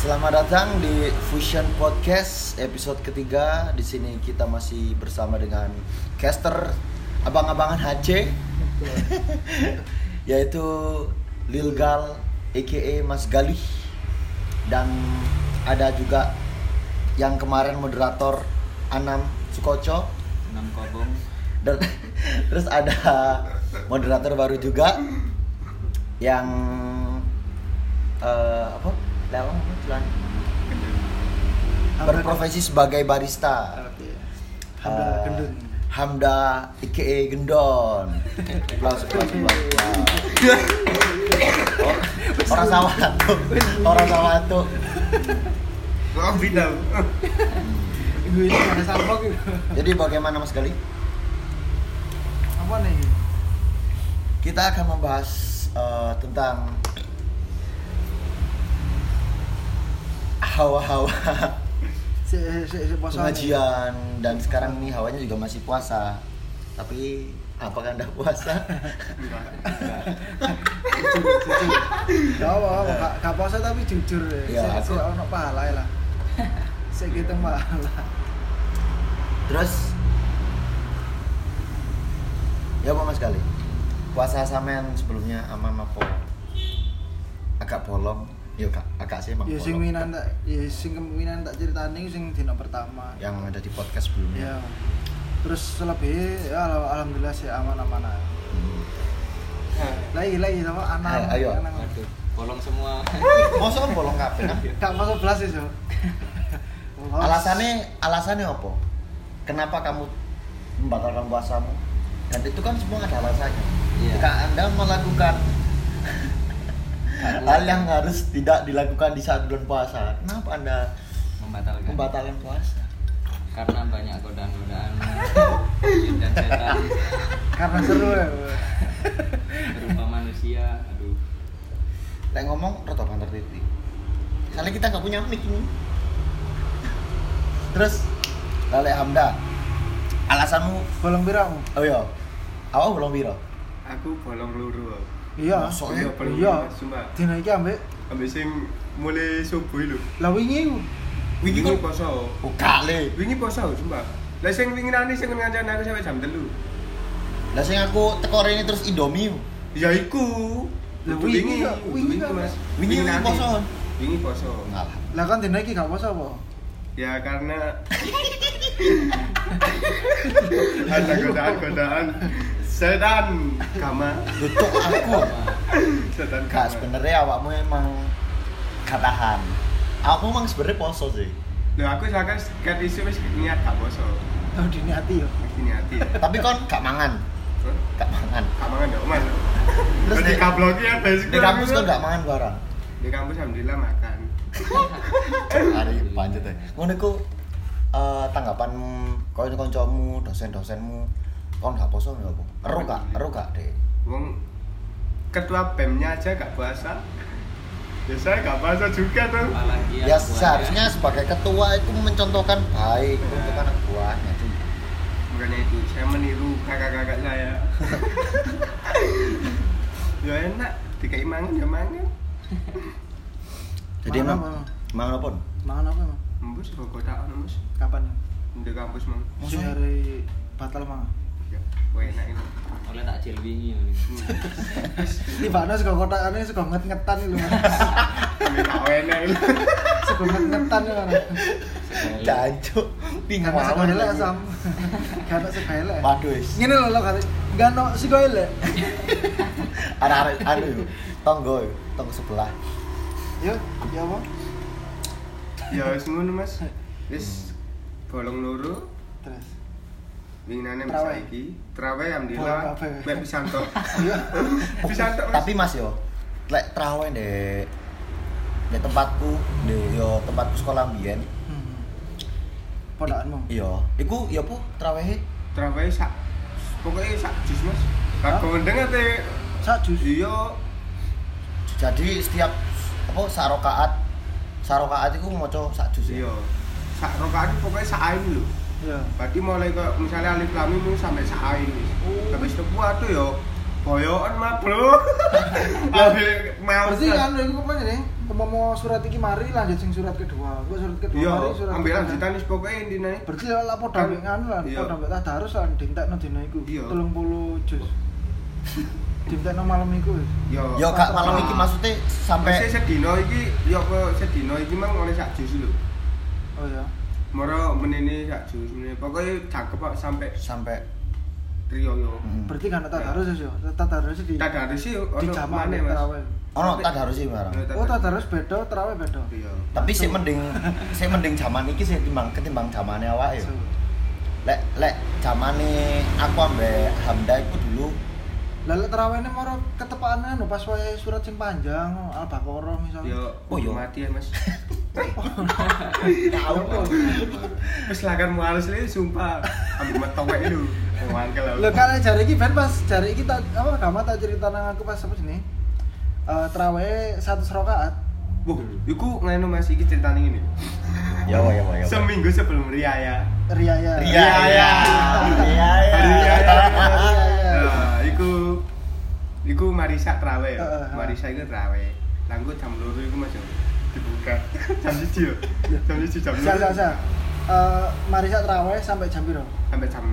Selamat datang di Fusion Podcast episode ketiga. Di sini kita masih bersama dengan caster abang-abangan HC, yaitu Lil Gal, aka Mas Galih, dan ada juga yang kemarin moderator Anam Sukoco, enam kobong dan terus ada moderator baru juga yang eh, apa? Lewang apa? Culan. Berprofesi sebagai barista. Hamda Eh, Gendun. Hamda IKE Gendon. Aplaus, aplaus, Orang sawah tuh. Orang sawah tuh. Oh, bidang. Gue ini ada sampah. Jadi bagaimana Mas Gali? Apa nih? Kita akan membahas eh, tentang hawa-hawa pengajian dan sekarang ini hawanya juga masih puasa. Tapi apakah Anda puasa? Ya apa apa gak- gak puasa tapi jujur ya. Si aku- ono pahala lah. Si kita pahala. Terus Ya apa Mas Gali? Puasa sampean sebelumnya aman apa? Agak bolong. Ya kak, agak sih emang Ya sing winan tak ya sing keminan tak ceritani sing dina pertama. yang ada di podcast sebelumnya. Ya. Terus selebih ya al- alhamdulillah sih aman-aman aja. Hmm. Lagi lagi sama anak. Ayo, ayo. aduh bolong semua Masa bolong kabeh kan? Gak masuk belas sih, so. Alasannya alasannya apa? Kenapa kamu membatalkan puasamu? Dan itu kan semua ada alasannya. Iya. Jika Anda melakukan hal yang harus tidak dilakukan di saat bulan puasa, kenapa Anda membatalkan membatalkan puasa? karena banyak godaan-godaan dan setan karena seru ya. berupa manusia aduh Lek ngomong rada banter titik. Soalnya kita nggak punya mic ini. Terus Lale Hamda, alasanmu Bolong piramu? oh iya, awak belum biro. Aku bolong luru. Iya. Masuk, Iya, bolong Iya. Sumpah. Dina iki ambek Ambek sing mulai subuh lho. lah wingi. Wingi kok poso. buka le. Wingi poso, sumpah. Lah sing wingi nani sing ngancani aku sampai jam 3. Lah sing aku teko rene terus Indomie. Ya iku. Lah, wingi wingi. Mas. Wingi poso. Wingi poso. Lah kan dina iki gak puasa apa? Ya karena ada godaan-godaan setan kama Tutuk aku. setan Gak kama sebenarnya awakmu emang gak tahan. Aku emang sebenarnya poso sih. Lho aku sakan ket isu wis niat gak poso Oh diniati yo. wis niati Tapi kon gak mangan, gak mangan. kamangan ya Mas Terus Terus di di- kabloknya ya basic Di kampus kon gak mangan barang. di kampus alhamdulillah makan Hari panjat ya. Ngono iku eh, tanggapan kanca-kancamu, dosen-dosenmu, kon gak poso ya apa? Eru gak? Eru gak, Dek? wong ketua BEM-nya aja gak puasa ya saya gak puasa juga tuh Ya buahnya. seharusnya sebagai ketua itu mencontohkan baik untuk anak buahnya. bukannya itu saya meniru kakak-kakak saya ya enak dikai mangan ya mangan Jadi emang mangan apa? Mangan apa emang? kota ono mus Kapan? di kampus mang hari batal mangan. Wah enak itu oleh tak jil wingi Tiba ana sego kotakane sego nget-ngetan lho. Mas. ini tak enak itu Sego nget-ngetan lho. Mas. Jancuk, Karena sego elek sam. Karena sego elek. Waduh, wis. Ngene lho lo kali. Enggak ono sego elek. Arek-arek anu yo, tonggo yo, tonggo sebelah. Yo, ya apa? ya wis ngono mas wis bolong loro Terus. winginane Traweh. saiki traweh Bolong alhamdulillah kabeh. mek pisanto Iya. pisanto. Tapi Mas yo, lek traweh ndek ndek tempatku, ndek yo tempatku sekolah mbiyen. Hmm. Podakanmu. Iya, iku yo apa trawehe? traweh sak pokoknya sak jus mas Hah? Lah gondeng ate Sak jus. iya Jadi setiap apa sarokaat sarokaat iku maca sak juz ya. iya sak rokaat pokoknya sak ain lho Iya. berarti mulai ke misalnya alif lam mim sampai sak ain wis Oh. habis itu aduh yo boyokan mah bro mau Berarti kan itu apa nih? umpama surat iki mari lanjut sing surat kedua. Engko surat kedua Iya, mari surat ambil lanjutan wis pokoke intine. Berarti lah podo Kan- nganu lah, iya. podo ambek tadarus lah dintekno dina iku. Iya. 30 juz. Dintekno malam iku wis. Yo. Yo gak malam iki maksudnya sampai sedino iki yo kok sedino iki mang oleh sak jus lho. Oh ya. Moro menini sak jus menini. Pokoke cakep kok sampai sampai trio yo. Mm. Berarti kan tadarus wis yo. Tadarus di Tadarus sih di ambek Mas. ono tadarus sih barang. Oh tadarus beda, tarawih beda. Iya. Tapi sih mending sih mending zaman iki sih timbang ketimbang zamane awake. So, Lek lek zamane aku ambek Hamda iku dulu tarawih ini moro ketepaan anu pas wae surat sing panjang, Al-Baqarah misalnya. Yo, Oh, yo. mati ya, Mas. Tahu kok. Wis lakan mualis li sumpah. Ambil metok wae lho. Mangkel aku. Lho kan jari iki ben pas jari iki tak apa kamu tak cerita nang aku pas apa sini? Eh tarawih 100 rakaat. Wah, iku ngene Mas iki ceritane ngene. ya wa ya wa ya. wa. Seminggu sebelum riaya. Riaya. Ria ya. Ria ya. Riaya. Nah, iku iku Marisa trawe ya. Marisa iku trawe. Langku jam loro iku Mas yo dibuka. Jam 1 yo. Jam 1 jam Sa sa loro. sa. Eh Marisa tarawih sampai jam piro? Sampai jam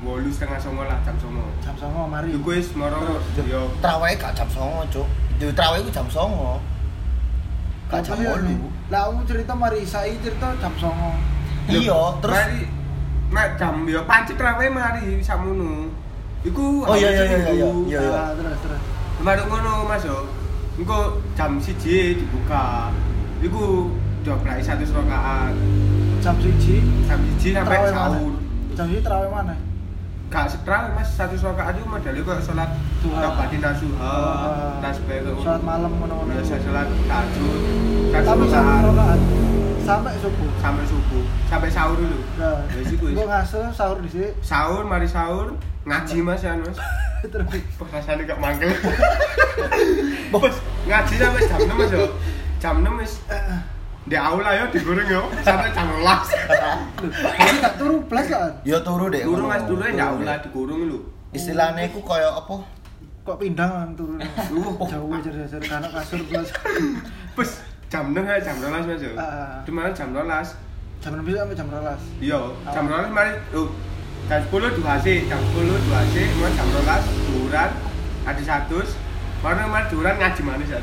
8 setengah songo lah jam songo. Jam 09.00 mari. Iku wis moro yo Trawe gak jam 09.00, Cuk. Yo trawe iku jam 09.00. Gak jam Lah, 8. Lah kamu cerita Marisa iki cerita jam 09.00. Iya, terus mari mak jam yo pancet trawe mari samono. Iku Oh, iya, iya, iya, iya, seminggu. iya. Ah, terus terus. Baru ngono Mas yo. Engko jam 1 dibuka. Iku doblai satu rakaat. Jam 1 Jam 1 sampai sahur. Jam 1 tarawih mana? Gak setral Mas satu rakaat itu modalnya kok Duha. tabati nasuha, tasbih Sholat malam ngono-ngono. Biasa salat tahajud. Tapi Satu rakaat sampai subuh. sampai subuh, sampai sahur dulu. Nah, iku wis. Gua ngaso sahur di sini. Sahur mari sahur ngaji Mas ya Mas. Terus Pas rasanya gak mangkel. Bos, ngaji sampai jam 6 Mas yo. Jam 6 wis di aula yo digoreng yo sampai jam 11. Jadi gak turu blas kan? Yo turu deh. Ngono. Mas dulu di Turu aula deh. digoreng lho. Istilahnya iku koyo apa? Kok pindang kan turun. Uh. Jauh jadi karena kasur blas. Bos, jam 6 ya jam 12 Mas yo. Ah. Cuman jam 12. Jam 6 sampai jam 12. Iya, jam 12 mari oh, jam 10 dua C, jam 10 dua C, kemudian jam 12 duran, ada satu, baru mari duran ngaji manis ya.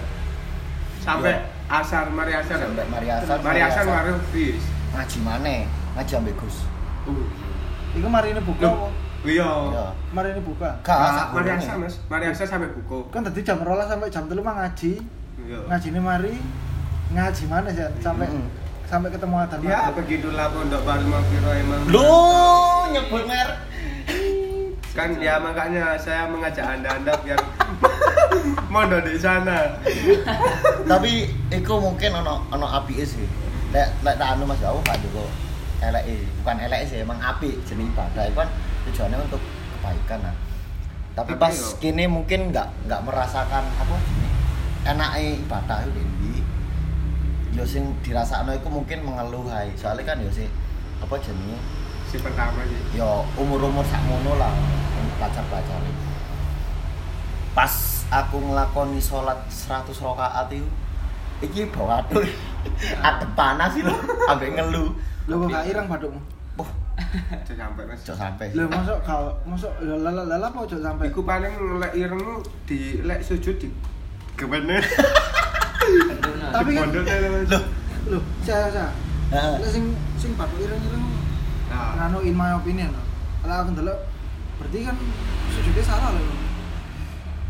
Sampai Iya. Asar, mari asar. Sampai mari asar. Mari asar mari fis. ngaji maneh. Ngaji ambek Gus. Uh. Iku mari ini buka apa? Iya. Iya. Mari ini buka. Gak, sak mari gurune. asar Mas, mari asar sampai buku. Kan tadi jam 12 sampai jam 3 mah ngaji. Iya. Ngaji ini mari ngaji mana sih sampai Mm. sampai ketemu adzan Ya, begitulah pondok baru Mafiro emang. Lu nyebut mer. Kan ya makanya saya mengajak Anda-anda biar mondok di sana. Tapi iku mungkin ono ono apike sih. Lek lek tak anu Mas aku gak juga eleke, bukan eleke sih, emang apik jenis ibadah itu kan tujuannya untuk kebaikan nah. Tapi, Tapi pas yo- kini mungkin nggak nggak merasakan apa jenis enake ibadah itu di yo sing dirasakno iku mungkin mengeluh ae. Soalnya kan yo sih apa jenenge Si pertama sih. yo umur-umur sakmono lah pelajar-pelajar pas aku ngelakoni sholat 100 rakaat itu iki bawa aduh adem panas sih lo ambek ngeluh Lho kok gak ireng badukmu? oh Cek sampai Mas. cok Lho masuk kau masuk lala lala apa cok sampai? Iku paling lek ireng di lek sujud di. Tentunya. Tapi kan- loh Lho, saya saya. Lek sing sing baduk ireng-ireng Nah, nganu in my opinion loh. Kalau aku ndelok berarti kan sujudnya salah loh.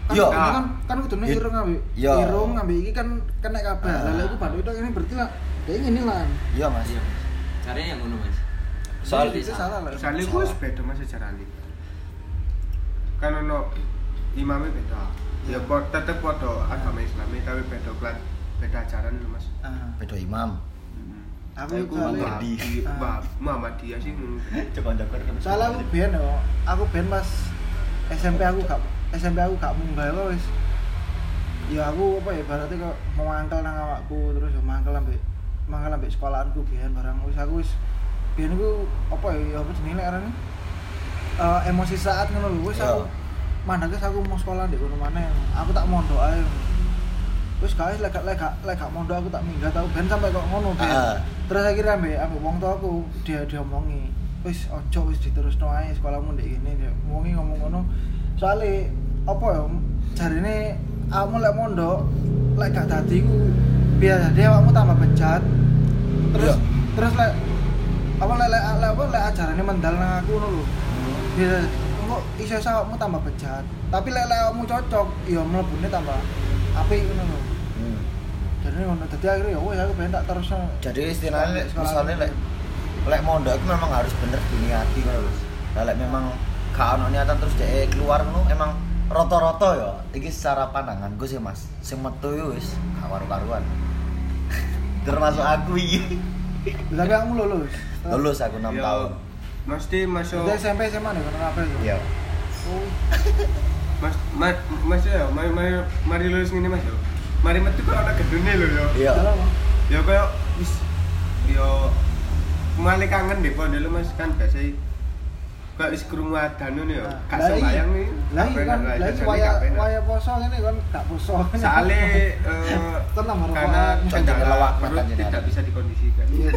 Kan, Yo. kan kan kudune irung ambek Yo. irung ambek iki kan kena kabeh. Lah lek iku baduk itu ini berarti lah kayak ini lah. iya mas Iya. Caranya yang ngono, Mas. Soal- itu salah lah. soalnya gue wis beda mas sejarahnya. Kan ono imamnya beda. Ya po- tetep podo agama Islami tapi beda kelas beda ajaran lho mas. Ah. beda imam Aku Aku soalnya- Muhammadi. Ah. Muhammadiyah sih. jokor Soalnya aku biyen yo, aku biyen pas SMP aku gak SMP aku gak munggah kok wis. Ya aku apa ya berarti kok mau mangkel nang awakku terus yo mangkel ambek mangkel ambek sekolahanku biyen barang wis aku wis biyen iku apa ya ya apa jenenge lek arane? Eh, emosi saat ngono lho wis aku Iya. mandake aku mau sekolah di kono maneh. Aku tak mondok ae. Wis guys lek gak lek gak lek gak mondok aku tak minggat aku ben sampai kok ngono ben. Ah. Terus akhirnya ambek ambek wong tua aku dia diomongi. Wis ojo wis diterusno ae sekolahmu ndek ngene dia ngomongi ngomong ngono. Soale apa ya jarine awakmu lek mondok lek gak dadi ku biasa dia awakmu tambah bejat. Terus Iya. terus lek apa lek lek lek apa lek ajarane mendal nang aku ngono lho. Biasa kok iso awakmu tambah bejat. Tapi lek lek awakmu cocok ya mlebune tambah apik ngono lho. Hmm. Jadi ngono dadi akhirnya ya aku pengen tak terusno. Jadi istilahnya misalnya lek lek mondok itu memang harus bener diniati ngono lho. Lek memang gak ono niatan terus dhek keluar ngono emang rata-rata ya iki secara pandangan gue sih Mas. Sing metu yo wis gak karu-karuan. Termasuk aku iki. Tapi aku lulus. Lulus aku 6 Ya, tahun. Mesti masuk Jadi SMP SMA nih kono apa ya? Iya. Oh, Mas mas mas ya, mari mari mari lulus ngene Mas yo. Mari metu kok ana gedune lho yo. Iya. Bang. Ya koyo wis yo mulai kangen deh pondok lu Mas kan biasa kayak wis krungu adan ngono yo. Nah, Gak lah iya. sembayang nih. Lah iya kan, lah iya waya waya poso ngene kan gak poso. Soale eh Tenang, Bang, karena kendala Lawak perut tidak bisa dikondisikan. Iya.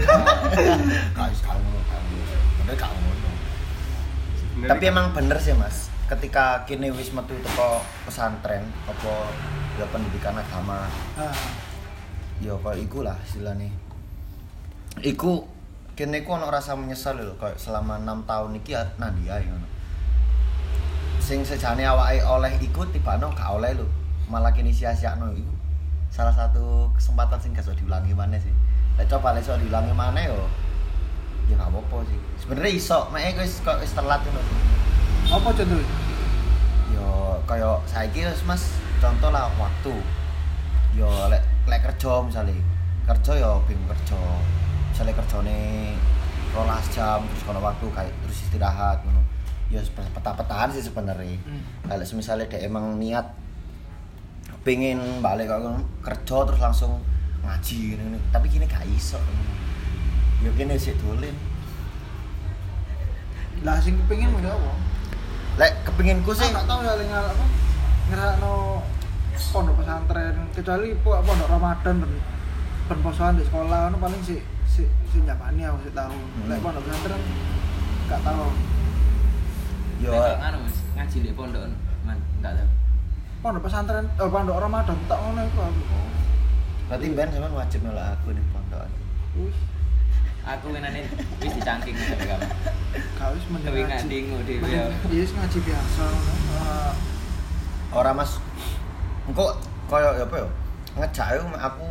Gak wis gak ngono. Bener gak ngono. Tapi iki. emang bener sih Mas, ketika kini wis metu teko pesantren apa ya pendidikan agama Ah, ya kaya iku lah istilahnya iku kene iku ono rasa menyesal lho kayak selama 6 tahun iki ya nandi ae ngono. Sing sejane awake oleh iku tibano gak oleh lho malah kini sia-siakno iku. Salah satu kesempatan sing gak iso diulangi maneh sih. Lek coba lek iso diulangi maneh yo ya gak apa-apa sih. Sebenarnya iso mek wis kok wis telat ngono apa contoh? yo kaya saiki Mas contoh lah waktu. Yo lek lek kerja misalnya kerja yo bingung kerja misalnya kerjane rolas jam terus kalau waktu kayak terus istirahat ngono. Yo peta-petaan sih sebenarnya. Hmm. kalau misalnya dia emang niat pengen balik kok ngono, kerja terus langsung ngaji ngono tapi kini gak iso yo kini sih dolen Lah sing kepengin mau apa? lek kepinginku sih Aku gak tau ya ling apa? Ngerakno pondok pesantren kecuali po- pondok Ramadan posoan di sekolah ono paling si si si nyapani aku sih tahu. Hmm. Lek pondok pesantren gak tahu. yo Nek anu Mas, ngaji di pondok man, enggak tahu. Pondok pesantren oh pondok Ramadan tak ngono iku aku. berarti ben sampean wajib nolak aku nih pondokan Wis Aku menane wis dicangking sampe kamu. gak wis mending ngaji. dhewe Mending- ya. Wis ngaji biasa. Ora- Mas. Engko koyo ya apa ya? Ngejak aku aku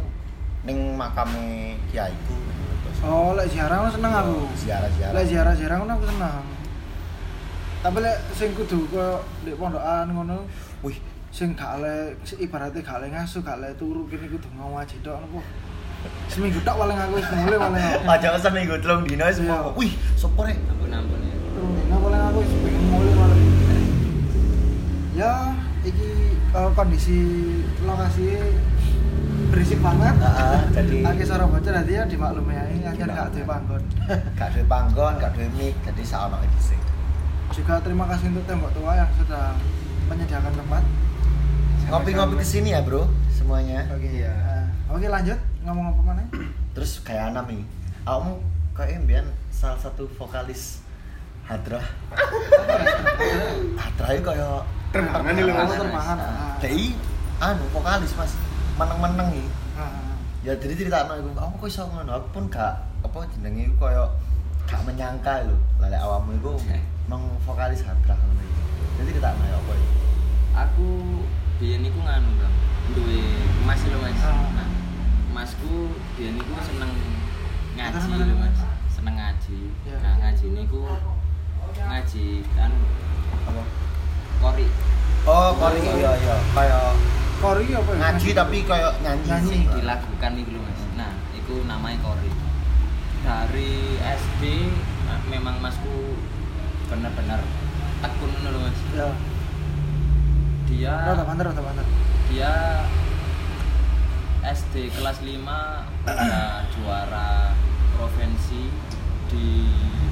ning makame kiaiku. Oh, lek ziarah ngono seneng aku. Ziarah-ziarah. Lek ziarah-ziarah ngono aku seneng. Tapi lek sing kudu koyo di pondokan ngono, Wih, sing gak le ibaratnya gak le ngasuh gak le turu kene kudu ngaji tok ngono seminggu tok paling aku wis mulai paling aku aja seminggu telung dino wis Iya. Wih, sopo rek? Ampun ampun ya. turun dina paling aku wis pengen mulai paling ya iki eh, kondisi lokasi berisik banget Heeh, jadi Aki suara bocor nanti ya dimaklumi ya ini akhirnya gak duwe panggon gak duwe panggon, gak duwe mic, jadi saono iki sih. juga terima kasih untuk tembok tua yang sudah menyediakan tempat Ngopi-ngopi ke sini ya, Bro, semuanya. oke Iya. eh, oke lanjut ngomong apa mana Terus kayak Anam nih. Kamu kayak mbiyen salah satu vokalis Hadrah. Hadrah itu kayak Terbangan nih lho ah. Dei anu vokalis Mas. Meneng-meneng iki. Ah, Ya jadi cerita iku, aku kok iso ngono, aku pun gak apa jenenge iku koyo gak menyangka lho. Lah lek awakmu iku meng vokalis Hadrah ngono iki. Jadi cerita ya apa iki? Aku biyen iku nganu, Bang. Duwe Mas lho, Mas. Ah. Nah, Masku biyen iku seneng ngaji lho, Mas. Seneng ngaji. Ya. Nah, ngaji niku ngaji kan Apa? kori. Oh, kori iya iya, kayak Kori apa ya? ngaji tapi kayak nyanyi. Nyanyi. sing dilakukan iku lho, Mas. Nah, iku namanya kori. Dari SD nah, memang Masku bener-bener tekun lho, Mas. Ya. Dia Rada banter, rada banter. dia SD kelas 5 udah juara provinsi di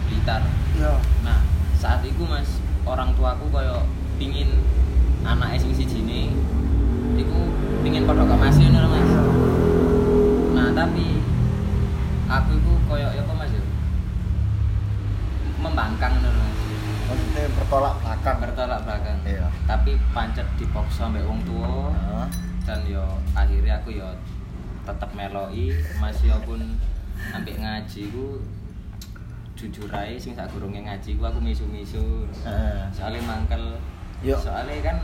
Blitar. Ya. Nah, saat itu Mas, orang tuaku koyo pingin anak sing siji ini iku pingin padha kok Mas ngono Mas. Nah, tapi aku iku koyo ya apa Mas ya? Membangkang ngono Mas. maksudnya bertolak belakang Bertolak belakang. Iya. Tapi pancet dipaksa mbek wong tua dan yo akhirnya aku yo tetep meloi masih pun ambek ngaji ku jujur ae sing sak gurunge ngaji ku aku misu-misu Heeh. soalnya mangkel Yo. soalnya kan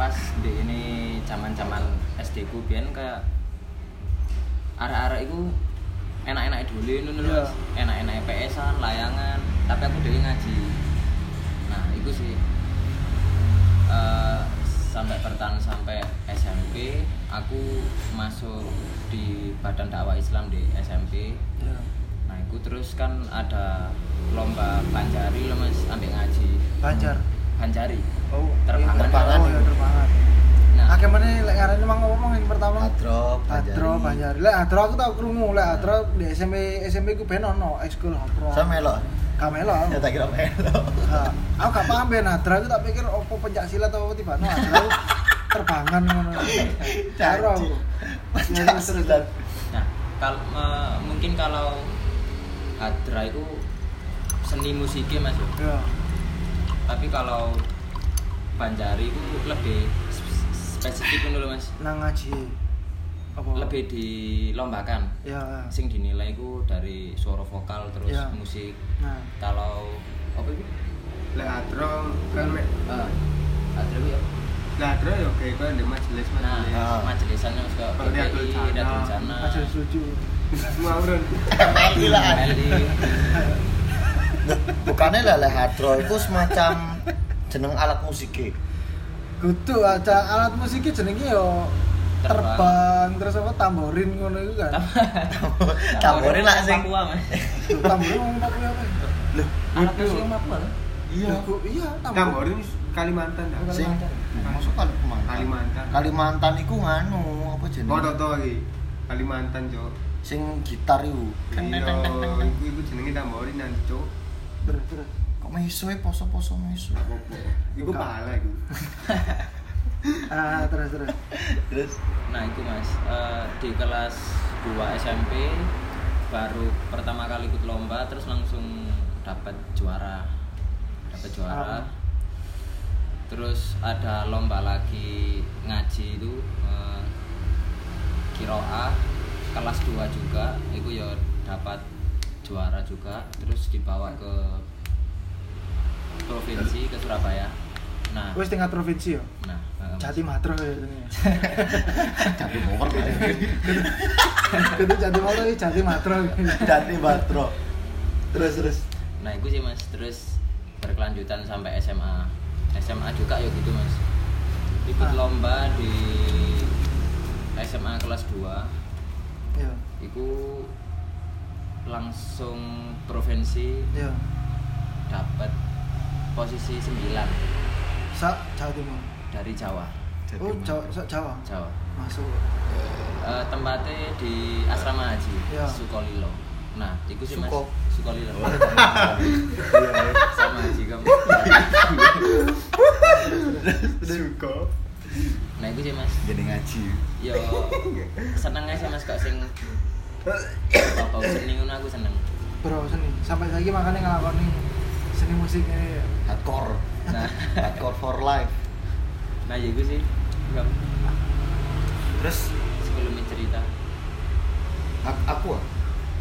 pas di ini zaman-zaman SD ku biyen kayak arek-arek iku enak-enak dulu ngono lho Iya. Enak-enak PS-an, layangan, tapi aku dhewe ngaji. Nah, itu sih eh, sampai bertahan sampai SMP, aku masuk di Badan Dakwah Islam di SMP. Ya. Nah, itu terus kan ada lomba Banjari loh Mas, ambil ngaji. Banjar. Banjari. Oh, Terbangan. iya, Terbangan. Oh, ya terbangan. Nah, Akeh meneh lek ngarani mang ngomong yang pertama. Hadro, Hadro Banjar. Lek Hadro aku tau krungu, lek Hadro di SMP SMP ku ben ono ekskul Hadro. Saya melok. Kamelo. Ya tak kira melok. Nah, aku gak paham ben Hadro aku tak pikir opo pencak silat atau apa tiba no aku terbangan ngono. Ya, terus, terus. Pancasila. Nah, kal mungkin kalau Hadra itu seni musiknya Mas. ya. Ya. Tapi kalau Banjari itu lebih sp- spesifik dulu Mas. Nang ngaji. Apa? Lebih dilombakan. Ya. Sing dinilai itu dari suara vokal terus Ya. musik. Nah, Kalau apa itu? Lek atro kan Eh, Hadra itu ya. lek atro yo kayak kok di majelis Nah, majelis. Ah. kayak Kalau di Adul PPI. Datul Jana, aja lucu. Ngawurun. Gila. Bukannya lele hadro itu semacam jeneng alat musik Kudu aja alat musiknya jenenge yo Terbang. terbang terus apa tamborin ngono iku kan. Tamborin lah sing. Papua Mas. tamborin ngomong apa ya? Loh, Anak musik Papua kan? iya. Iya, Tamborin Kalimantan dah. Kalimantan. Sing masuk Kalimantan. Kalimantan. Kalimantan iku nganu apa jenenge? Kodok to iki. Kalimantan, Cok. Sing gitar iku. Iya, iku jenenge tamborin nanti, Cok. Terus terus. Kok meso e poso-poso meso. Apa-apa. Iku pahala iku. Ah, terus terus. Terus Nah itu mas Eh, di kelas 2 SMP baru pertama kali ikut lomba terus langsung dapat juara dapat juara Ah. terus ada lomba lagi ngaji itu eh, kiroah kelas 2 juga itu ya dapat juara juga terus dibawa ke provinsi ke Surabaya nah Wis tingkat provinsi yo. nah eh. Jati Matro ya ini. jadi motor Kudu Jati Matro iki Jati Matro. Jadi batro. Terus terus. Nah itu sih mas, terus berkelanjutan sampai SMA SMA juga ya gitu mas Ikut Ah. lomba di SMA kelas 2 Iya. Itu langsung provinsi Iya. dapat posisi 9 Sa Jawa Timur. dari Jawa Oh, Jawa, sa- Jawa. Jawa Masuk. Eh, tempatnya di asrama haji Ya. Sukolilo nah itu sih mas Suko. Sukolilo Oh, Iya, iya. sama haji kamu Suka. nah itu sih mas Jadi ngaji. yo seneng aja mas kok sing bau seni ngono aku seneng Bro seni. Sampai saiki makanya ngelakoni seni musik ini. ya. Hardcore. nah Hardcore for life. nah ya gue sih Gak, Terus sebelum cerita aku, aku ah?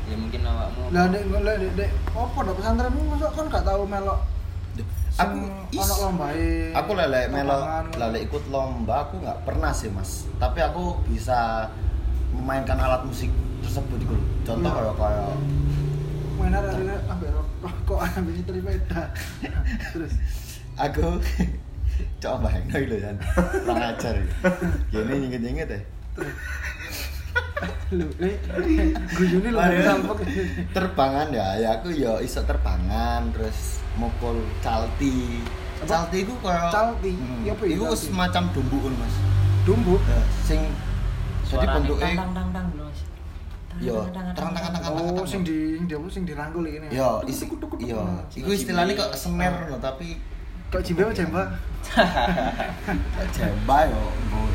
ya mungkin awakmu Lah nek lek dek dek opo dok pesantrenmu mosok kan gak tau melok aku ono lombae. aku lele melo lapangan, ngono. lele ikut lomba aku nggak pernah sih mas tapi aku bisa memainkan alat musik tersebut gitu. Contoh kayak kayak main ada ada ambek rokok ambek nyetir sepeda. Terus. Aku coba bayang loh kan kurang ajar ya. Gini nyinget nyinget ya. Lu eh guyune lu ya. Ya aku ya iso terbangan terus mukul calti. Calti itu kayak Calti? Hmm, Ya apa itu calti? semacam dumbukan mas. Dumbu. Sing jadi bentuknya tang tang tang tang dulu mas Yo, terang terang terang Oh, sing di dia sing dirangkul iki. Yo, isi, yo, iku istilahnya kok snare loh, tapi Kok jimbe apa jemba? Jemba yo. mbok.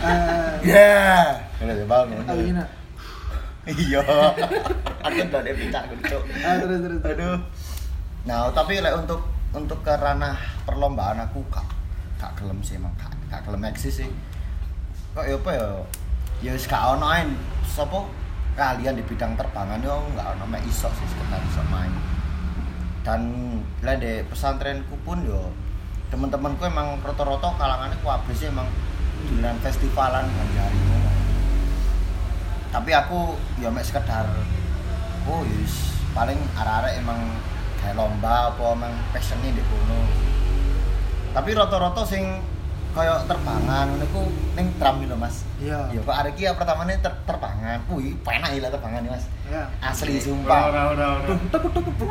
Eh, Ya. Ngono jemba ngono. Iya. Aku ndak ada picak cuk. Ah, terus terus. Aduh. Nah, tapi lek untuk untuk ke ranah perlombaan aku gak gak gelem sih emang gak, gak gelem eksis sih. Kok ya apa ya? Ya wis gak ono ae sapa kalian di bidang terbangan yo gak ono mek iso sih sekedar iso main. Dan lek di pesantrenku pun yo teman-temanku emang rata-rata kalangannya kabeh sih emang dolan festivalan Banjari ngono. Tapi aku ya mek sekedar oh paling arek-arek emang kayak lomba apa emang passionnya di kono tapi rata-rata sing kayak terbangan niku ning drum lho Mas Iya. ya kok arek iki ya pertamane ter terbangan wih penak lah terbangan Mas Ya. asli Ora sumpah ora ora. Tuk tuk tuk tuk.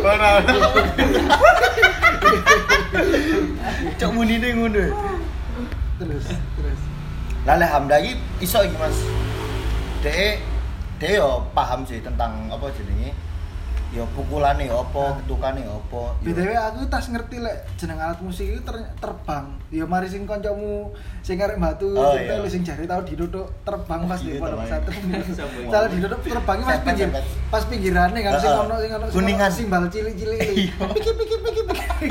Ora ora. cok munine ngono Terus terus. lah alhamdulillah iki iso iki Mas dek dek yo paham sih tentang apa jenenge yo pukulane apa ketukane apa yo- BTW aku tas ngerti lek jeneng alat musik itu ter- terbang. Ya mari sing kancamu sing arek batu Oh, iya. sing jari tau diduduk terbang pas di Iya, pondok pesantren. Salah diduduk terbangnya pas pinggir pas pinggirane kan sing ono sing ono Kuningan. simbal cilik-cilik. Iya. Piki piki piki piki.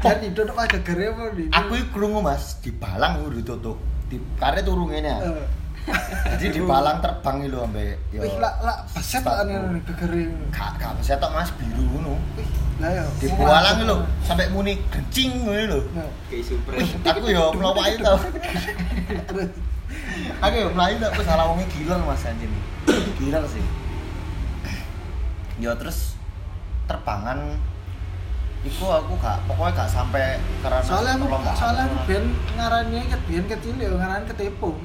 Dan diduduk pas gegere di. aku krungu Mas di balang udah ditutup di kare turu ngene ya jadi di balang terbang lho ambek yo Wih, lah lah beset lah ane gegere. gak gak bisa tok Mas. Biru ngono. Wih, lah ya. di balang iki lho sampai muni kencing ngono lho. Nah, Kayak super. aku yo mlawai tau. Terus aku yo mlayu tau wis salah wonge gila Mas anjir gila sih. Yo terus terbangan Iku aku gak, pokoknya gak sampai karena soalnya aku soalnya aku ben ngarani ket ben kecil ya ngarani ketepung.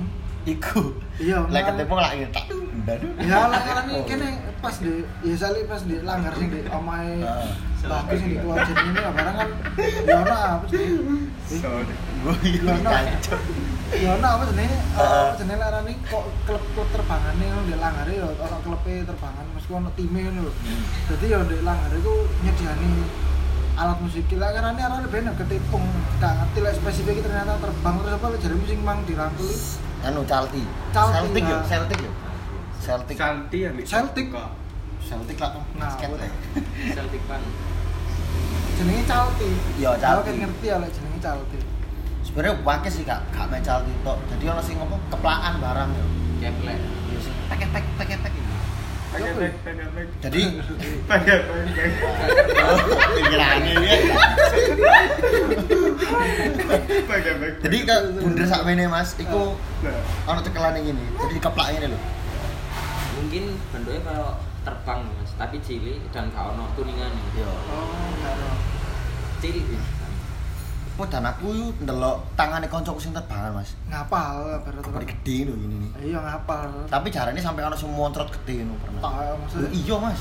Iku. Iya, Lek ketemu lak tak dadu. Ya lah ngarani kene pas di ya sali pas di langgar sing di omahe Heeh. bagus sing di tua jeneng ini barang kan ya ono apa sih? Sorry. Gue Ya ono. Ya ono apa jenenge? Eh jenenge larani kok klub klub terbangane ngono di langgar ya ono klepe terbangan mesti ono time ngono lho. Hmm. Dadi ya di langgar iku nyediani alat musik lah karena ini arah lebih ketipung gak ngerti lah spesifik ternyata terbang terus apa jadi musik mang dirangkul Anu Calti. Calti, Celtic yo. Celtic yo. Celtic. Santi ya nih. Celtic. Kok. Celtic lah tuh. Nah. Celtic Pan. jenenge Calti Iya, Aku Calti. kan ngerti ya lek jenenge Calti Sebenarnya wakil sih kak, gak main Calti tok. Jadi ono sing apa keplaan barang yo. Keplek. Iya sih. Paket paket paket paket. Pakai bag, pakai bag. Jadi pikirannya ya. Jadi kak bunder sak mene Mas, iku Nah. ono cekelan ini. Jadi dikeplak ini lho. Mungkin bentuknya kayak terbang mas, tapi cilik dan gak ono tuningannya. Iya. oh Cilik sih. Oh dan aku ndelok tangane koncoku sing terbangan Mas. ngapal baru Kepari gede lho ini nih. iya ngapal. Tapi caranya sampai ono sing montrot gede ngono pernah. tak Loh, maksudnya? Iya mas.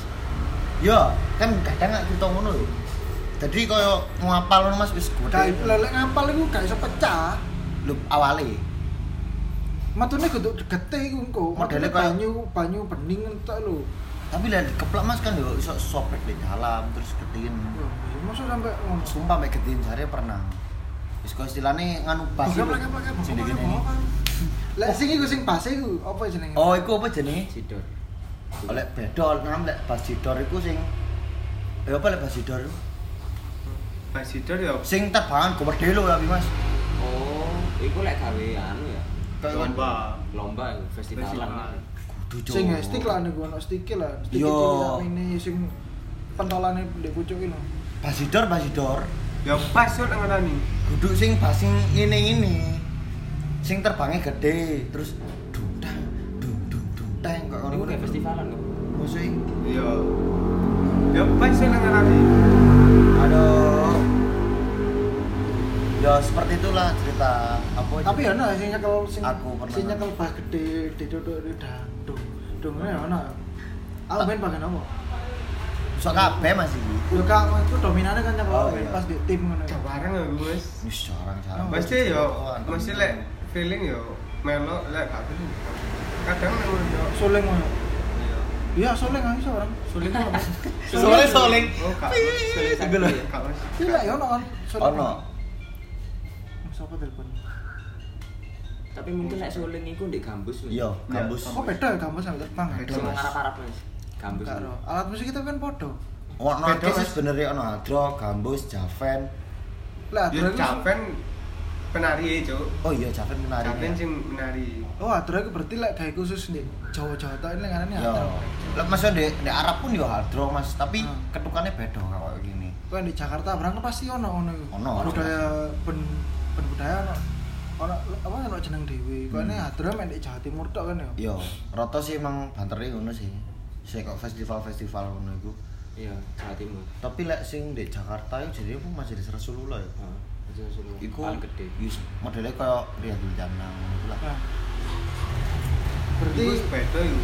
Iya kan kadang gak kita ngono lho. Jadi kaya ngapal ngono mas wis kayak gede lelek ngapal iku gak iso pecah. Lho awale. Matune kudu gede iku engko. Kayak- banyu banyu bening entek lho. Tapi lah dikeplak mas kan yo iso sobek di dalam terus gedein iya, masa sampai sumpah mek gedein jare pernah wis kok istilahnya nganu lho. plak plak plak Sing iku sing base iku apa jenenge? oh iku apa jenenge Sidor. oleh bedol nam lek bas jidor iku sing ya apa lek bas jidor iku? Basidor ya. sing terbangan gede lho tapi mas Oh, iku lek gawe anu ya. Kayak Lomba. Lomba ya, festivalan. Festival. kan. kudu Sing Cuk. stick lah niku ono stick lah. Stick Yo. iki ini sing pentolane ndek pucuk iki lho. basidor basidor Ya pas yo nang ngarani. duduk sing basing ini ini sing terbangnya gede terus dudang dung dung dung teng kok Iku kayak festivalan kok. musik Iya. Ya pas yo nang ngarani. aduh ya seperti itulah cerita apa Tapi ya ono sing nyekel sing Aku pernah. sing nyekel bas gede diduduk di dandung. Dungane ya ono. Aku main bagian apa? Sok kabeh mas iki Yo kak itu dominannya kan nyekel Oh, iya. pas di tim ngono. Bareng aku Mas. wis jarang jarang Mesti yo, mesti lek feeling yo melo lek gak feeling. Kadang nang yo. Suling ngono. Iya. Iya, soalnya nggak bisa orang. Sulit apa? Soalnya soling. Oh. Sulit Itu lho. ya. Gak, Mas. Iya, ya ono kan. Ono. Siapa telepon? Tapi mungkin nek suling iku ndek gambus. Mas. Iya, gambus. Oh beda ya kamu sama terbang. Beda, Sing ngarap-arap Mas. Gambus. Alat musik itu kan podo. Ono Mas. sebenarnya ono hadro, gambus, javen. Lah, adro itu. Javen penari cuk. Oh iya, javen menari. Javen ya. sing menari. Oh, adro itu berarti lek gawe khusus nih. Jawa-Jawa tok ini ngarane adro. Lah maksudnya di, di Arab pun yo hadro, Mas, tapi Hmm. ketukannya beda kayak gini. Kan di Jakarta berangkat pasti ono ono. Ono. Budaya ben ben budaya ono. Ono apa ono jeneng dhewe. Ini adro main di Jawa Timur tok kan ya. Yo, rata sih emang banternya ngono sih. Sing kok festival-festival ngono iku. Iya, Jawa Timur. Tapi lek sing di Jakarta itu jadi masih di Rasulullah ya. Heeh. Suling Iku paling gede. yus modelnya kayak Riyadul Jannah ngono iku lah. Nah. Iku Berarti beda iku.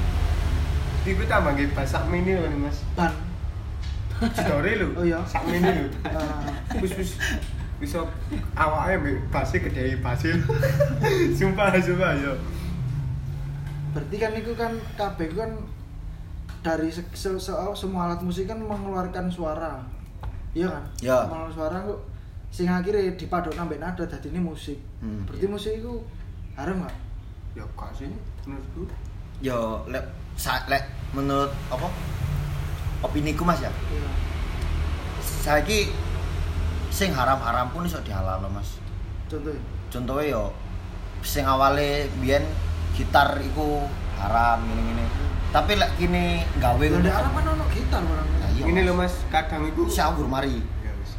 Iku tambah nggih basak mini lho nih, Mas. ban. Jidore lho. Oh, iya. Sak mini lho. Nah, Wis wis bisa awake mbek base gede base. sumpah sumpah yo. berarti kan itu kan kabeh kan dari se- se- se- semua alat musik kan mengeluarkan suara. Iya kan? Ya. Mengeluarkan suara kok sing akhirnya dipaduk nambah nada jadi ini musik. Hmm. Berarti musik itu haram nggak? Ya gak sih menurutku. Yo, lek sa, lek menurut apa? Opini ku Mas ya. Iya. Saiki sing haram-haram pun iso dihalal Mas. Contohnya. Contohnya yo sing awale biyen gitar iku haram ngene-ngene. Tapi lek kini gawe ngono- Arab kan ono gitar. Nah, iya, Ini Mas. lho Mas, kadang iku Syawur mari. Ya wis.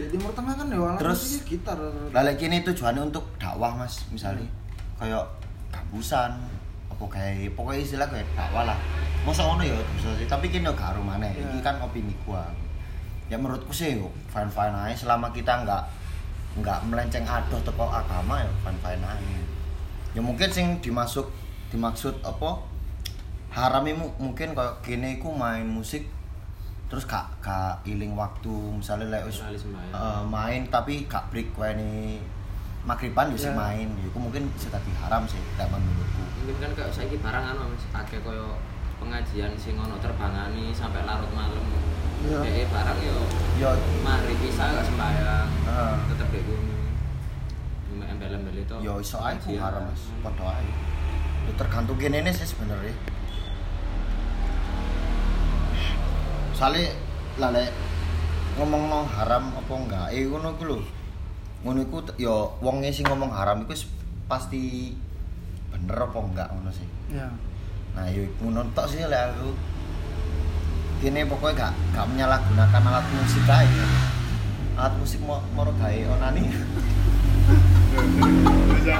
Di Timur Tengah kan ya Terus- gitar. Lah lek kini tujuannya untuk dakwah Mas, misalnya kayak kampusan apa kayak pokoknya istilah kayak dakwah lah. Masa ngono ya bisa sih, tapi kini gak harum maneh. Iya. Iki kan opini gua. Ya menurutku sih yo fine fine aja selama kita nggak nggak melenceng adoh teko agama ya fine fine aja. Ya mungkin sing dimasuk dimaksud apa haram mu- mungkin kayak gini ku main musik terus gak gak iling waktu misalnya lek wis sembahyang. eh, main tapi gak break weni magriban bisa Ya. main ya mungkin bisa tadi haram sih lek menurutku Mungkin kan kayak saiki barang anu Mas, akeh koyo pengajian sing ono terbangani sampai larut malam. Iya. Dek barang yo ya mari bisa gak sembahyang. Heeh. Tetep dek. Cuma embel-embel itu. ya iso ae haram mas padha ae ya tergantung gini sih sebenarnya soalnya lah lek ngomong no haram apa enggak eh ngono iku lho ngono iku t- ya wonge sing ngomong haram iku s- pasti bener apa enggak ngono sih Ya. nah yo ngono tok sih lek aku kini pokoknya gak gak menyalahgunakan alat musik aja alat musik mau mau gawe onani Bisa.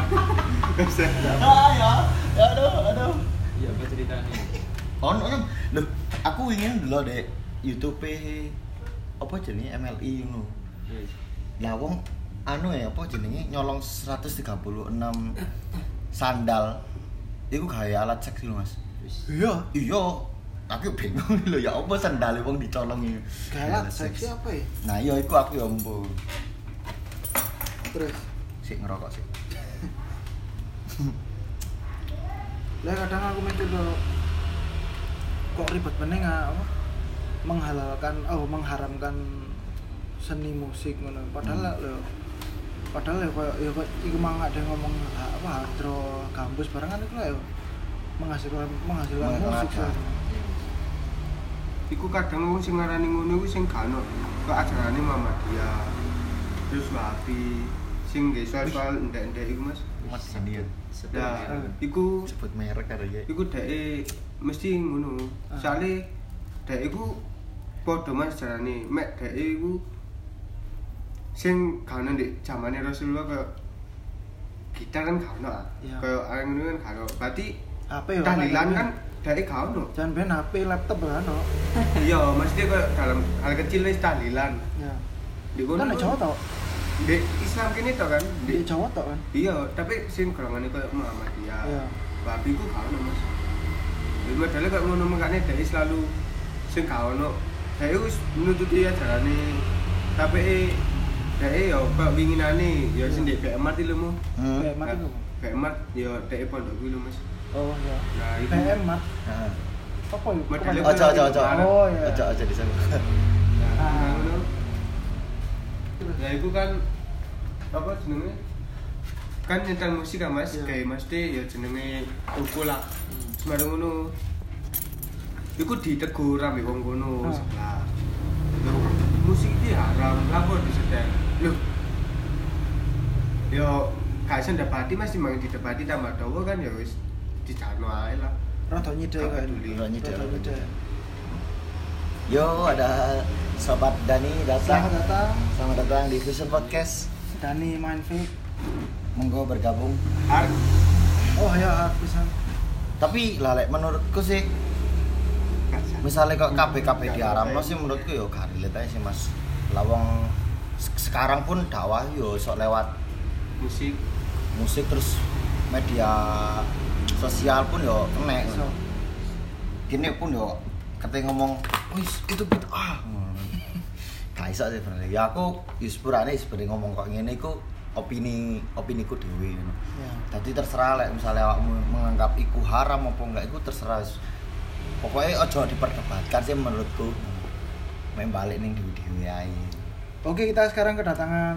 Bisa. ah ya ya aduh aduh Iya, apa ceritanya? on on loh aku ingin dulu deh YouTube apa jenenge MLI ngono. Yes. lah wong anu ya apa jenenge? Nyolong 136 sandal. Iku gaya alat seks lho Mas. Iya. iya. Aku bingung lho ya apa sandal wong dicolong iki Galat seksi apa ya? nah iya iku aku ya embo Terus? Sik ngerokok sih lah kadang aku mikir tuh kok ribet meneng apa menghalalkan oh mengharamkan seni musik ngono padahal Hmm. lho padahal ya koyo ya koyo iku mang ada yang ngomong apa hardro gambus barengan iku lah ya menghasilkan menghasilkan musik ya. Iku kadang wong sing ngarani ngono iku sing gak ono. Kok ajarane Muhammadiyah. Terus Wahabi sing nggih soal-soal ndek-ndek iku Mas. Mas ini ya iku sebut merek karo ya iku dheke mesti ngono. Ah. Soale dhek iku padha Mas jarane mek dhek iku sing ono ndek zamane Rasulullah kaya gitar kan gak ono. ah. Iya. Kaya areng ngono kan gak ono. Berarti HP ya tahlilan kan dhek gak ono. jangan ben HP laptop kan no Iya, mesti kaya dalam hal kecil wis tahlilan. ya Di kono kan Jawa tau Di Islam kene to kan. di Jawa tau kan Iya, tapi sing golongane koyo Muhammadiyah. Iya. Babi ku gak ono, Mas. Modele koyo ngono mengkane dhek selalu sing gak ono. Dhek wis nututi ajarane. Tapi dhek yo koyo winginane ya sing ndek BM mati lho mu. hmm. PM mati kok BM mat yo dhek pondok kuwi lho, Mas. oh ya Nah, iku PM mat Nah, Apa Kepanjangan. Ojo ojo ojo. Oh iya. Ojo ojo disebut. Nah, Ah. ngono. Ya iku kan apa jenenge? Kan nyetel musik kan Mas, Iya. kayak mesti ya jenenge tuku lah. Sembarang ngono. Iku ditegur ambek wong kono Ah. sebelah. Lho, musik iki haram, lapo disetel. Lho. Yo gak iso ndapati Mas timbang didapati tambah dawa kan ya wis dijarno ae lah. Rada nyidek Gak kan. Rada nyidek. Yo ada sobat Dani datang. Selamat datang Selamat datang di Fusion Podcast. Dani main vape. Monggo bergabung. Har Oh ya bisa. Tapi lah lek menurutku sih misalnya kok KBKB diharamno sih menurutku yo gak relate aja sih Mas. Lawang se- sekarang pun dakwah yo sok lewat musik. Musik terus media sosial pun yo kena. So, gini pun yo ketika ngomong wis itu bid'ah. Gak iso sih bener ya aku ya sepurane sebenarnya ngomong kok ngene iku opini opini ku dhewe ngono. Ya. jadi terserah lek misalnya awakmu menganggap iku haram apa enggak iku terserah pokoknya ojo diperdebatkan sih menurutku main balik ning dhewe dhewe ae Oke kita sekarang kedatangan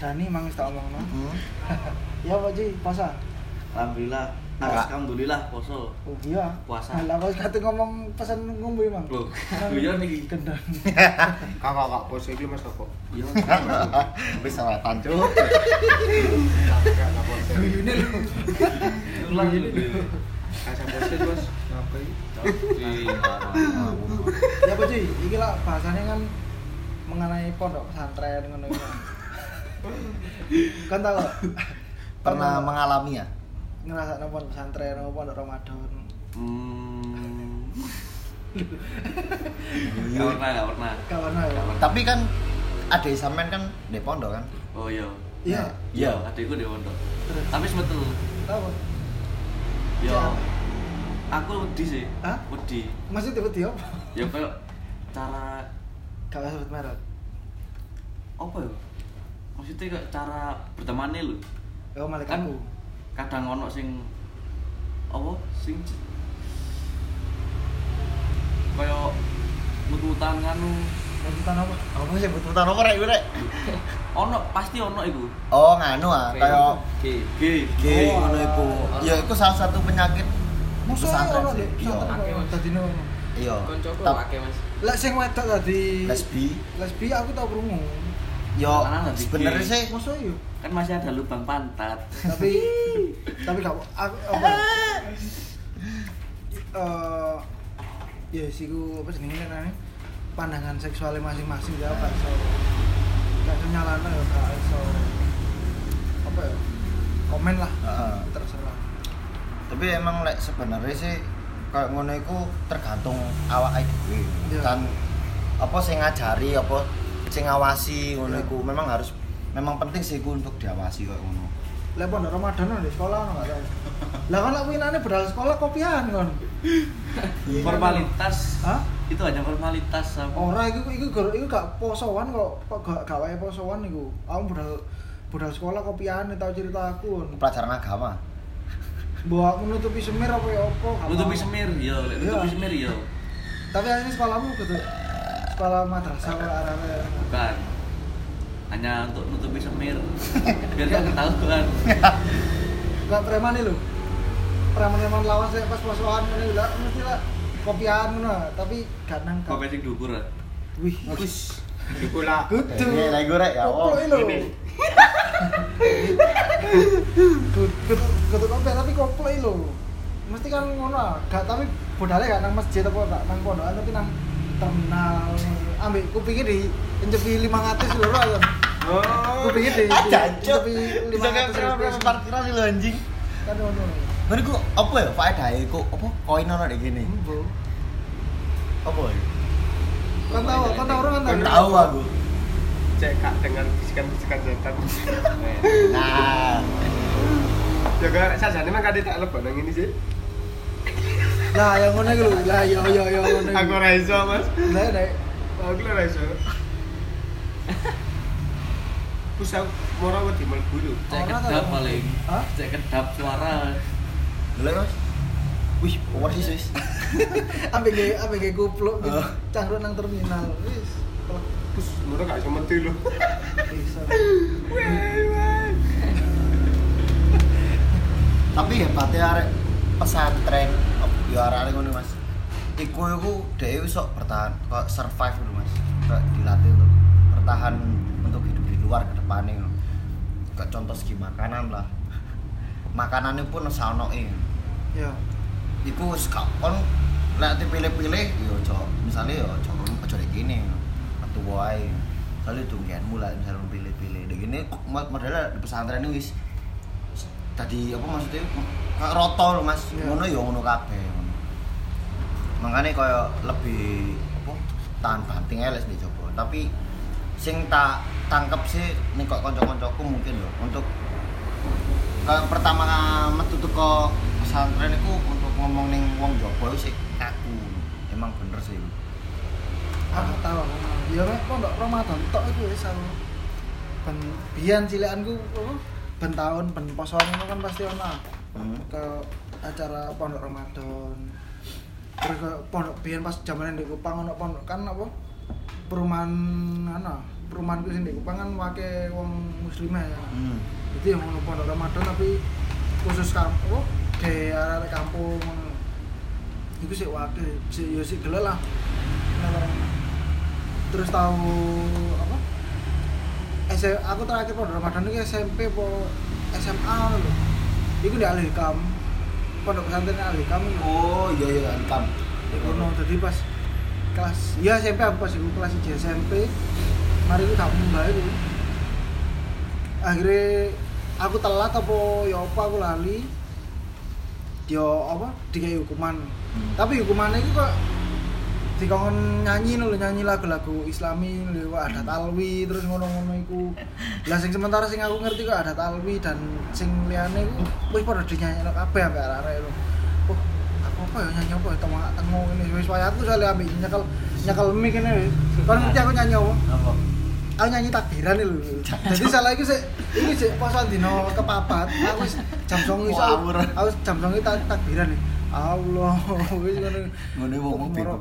Dani mang tak omongno. Hmm. Ya Pak Ji, puasa. Alhamdulillah. Enggak. Alhamdulillah poso. Oh iya. Puasa. Lah kok kate ngomong pesan ngombe mang. Loh, Nang iya niki. Gendang. kakak kak pose iki Mas kok. Iya. wis sawetan cuk Kakak. Guyune lho. Ulang dulu. Kasih pose Mas. Apa iki? Ya Pak Ji, iki lah bahasanya kan mengenai pondok pesantren ngono. Kan tau pernah mengalami ya ngerasa pondok pesantren apa pondok Ramadan. Hmm. Gak pernah, gak pernah. Gak pernah ya. tapi kan ada sampean kan di pondok kan Oh iya. Iya. Iya, adikku di pondok. Tapi semetu. apa? Iya. Aku wedi sih. Hah? Wedi. Masih tiba-tiba apa? Ya kayak cara Gak usah sebut merek. apa ya? Maksudnya kayak cara bertemannya lho. Ya malaikat Kan aku. kadang ono sing apa sing kayak mututan nganu Lanjutan apa? apa sih butuhan apa rek rek ono pasti ono iku oh nganu ah kayak Oke. G G Oh, ngono alah. iku ya iku salah satu penyakit Musuh ono deh. iya. Tadi no. iya Koncoku akeh Mas. Lek sing wedok tadi lesbi lesbi aku tau krungu. yo dadi sebenarnya sih Masa yo? kan masih ada lubang pantat Tapi tapi gak aku apa? Eh ya sih ku apa jenenge kan pandangan seksualnya masing-masing ya gak iso gak iso nyalano ya gak iso apa ya komen lah Heeh. Tapi emang lek sebenarnya sih kayak ngono iku tergantung awak dhewe Iya. kan apa sing ngajari apa sing ngawasi ngono iku memang harus memang penting sih iku untuk diawasi kayak ngono Lah pondok Ramadan di sekolah ono gak tau. Lah kan aku inane bedal sekolah kopian kon. formalitas Hah? itu hanya formalitas sama Ora iku iku iku, iku gak posoan kok, kok gak gak wae posoan iku. Aku budal budal sekolah kopian tau cerita aku. pelajaran agama Bawa menutupi semir apa ya apa? gak nutupi mau. semir Iya. nutupi semir yo Tapi asli sekolahmu gitu. Sekolah madrasah kok arane. bukan hanya untuk nutupi semir biar gak ketahuan Lah preman lho. Preman-preman lawas saya pas posoan ngene lah mesti lah kopian ngono, tapi gak nang. kau sing dukur ah. Wih, Wis. Iku lah. kudu. Ini lagi gue rek ya Allah. Koplo lho. Ini. Kudu kudu kopi tapi koplo lho. Mesti kan ngono, ah. gak tapi bodale gak nang masjid apa gak nang pondokan tapi nang terminal. Ambek kupingnya di encepi 500 lho ya. Oh. Kupingnya di Aja cuk. encepi Bisa kayak 500 berapa parkiran sih lo anjing. Kan ngono. Mana ku apa ya faedah iku apa koin ono nek gini. Apa ya? Kan tahu, kan tahu orang kan Kan tahu. tahu aku. Cek kak dengan bisikan-bisikan setan. Nah, Jaga sajane mah kade tak lebon nang ini sih. Lah yang ngono iku lho. Lah yo yo yo ngono. Aku ora iso, Mas. Lah nek Aku ora iso. Terus aku moro wedi mlebu lho. cek kedap paling Hah? cek kedap suara dulu Mas. wih persis wis Ambek ge ambek ge kupluk gitu. Oh. Cangkruk nang terminal. Wis. Terus ngono gak iso metu lho. Bisa. Tapi hebatnya arek pesantren. Oh, ya arek ngono mas. Iku iku dhewe iso bertahan kok survive dulu mas. Kok dilatih untuk bertahan untuk hidup di luar ke depannya kayak contoh segi makanan lah. Makanannya pun ono e. Ya. iku kon lek dipilih-pilih yo ojo misale yo ojo ojo kayak gini metu wae. Soalnya dungkianmu lah misalnya pilih-pilih. Dek gini modelnya di pesantren ini wis tadi apa maksudnya? Kayak roto lho mas. Iya. ngono ya ngono kabeh. Makanya kaya lebih apa tahan banting aja di coba tapi sing tak tangkep sih nih kok konco-koncoku mungkin loh untuk kayak pertama metu teko pesantren itu untuk ngomong ning wong itu sih kaku emang bener sih. Aku tahu aku. Ya mek pondok Ramadan tok iku wis aku. Ben biyen cilikanku apa? Ben posoan itu kan pasti ono hmm. ke acara pondok Ramadan. Terus ke pondok biyen pas zaman di Kupang ono pondok kan apa? Perumahan ana, perumahanku sing di Kupang kan wake wong muslimah ya. Hmm. Itu yang ngono pondok Ramadan tapi khusus kampung? Di arek kampung. Iku sih wake, sih yo sih lah. Terus tahu apa? S aku terakhir pondok Ramadan itu SMP po SMA lho. Iku di Alhikam. Pondok pesantren Alhikam. oh iya iya ankam Iku no, jadi pas kelas ya SMP aku pas iku kelas 1 SMP. Mari iku tak munggah iku. Akhirnya aku telat apa ya apa aku lali. Dia apa? Dikai hukuman. Hmm. Tapi hukumannya itu kok dikon nyanyi lho nyanyi lagu-lagu Islami lho kok adat alwi terus ngono-ngono iku. Lah sing sementara sing aku ngerti kok adat alwi dan sing liyane iku wis padha dinyanyekno kabeh ambek arek-arek lho. Oh, aku apa ya nyanyi apa ya tengok tengok ini wis wae aku soalnya ambek nyekel nyekel mic ini wis. Kon ngerti aku nyanyi apa? apa Aku nyanyi takbiran lho. Jadi salah iku sik iki sik posoan dino kepapat. Aku jam 09.00 iso. Aku jam 09.00 tak takbiran. Allah, wis ngono. ngono wong wong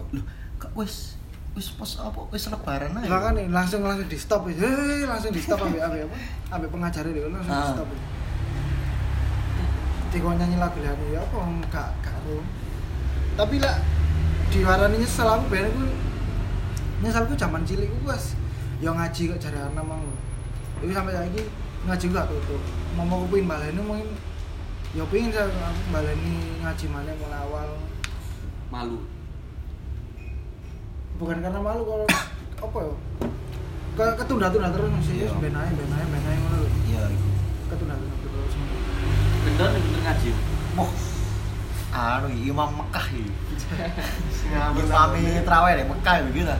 Wis wis pos apa wis lebaran aja Makanya langsung langsung di stop ya. Hei, langsung di stop ambek ambek apa? Ambek pengajarnya dia langsung di Ah. stop. Tiko nyanyi lagu lagu ya apa enggak enggak ro. Tapi lah diwarani nyesel aku ben aku nyeselku zaman cilik ku wis ya ngaji kok jare anak mang. Iku sampai saiki ngaji gak tutup. Mama ku pengen baleni mungkin ya pengen saya baleni ngaji mana mulai awal malu bukan karena malu kalau apa ya? Ketunda-tunda terus sih Iya. ben ae ben ae ben ae ngono lho. Iya iku ketunda-tunda terus bener nih bener ngaji. Wah, anu Imam Mekah iki. Ngawur Imam. Traweh deh Mekah begitu.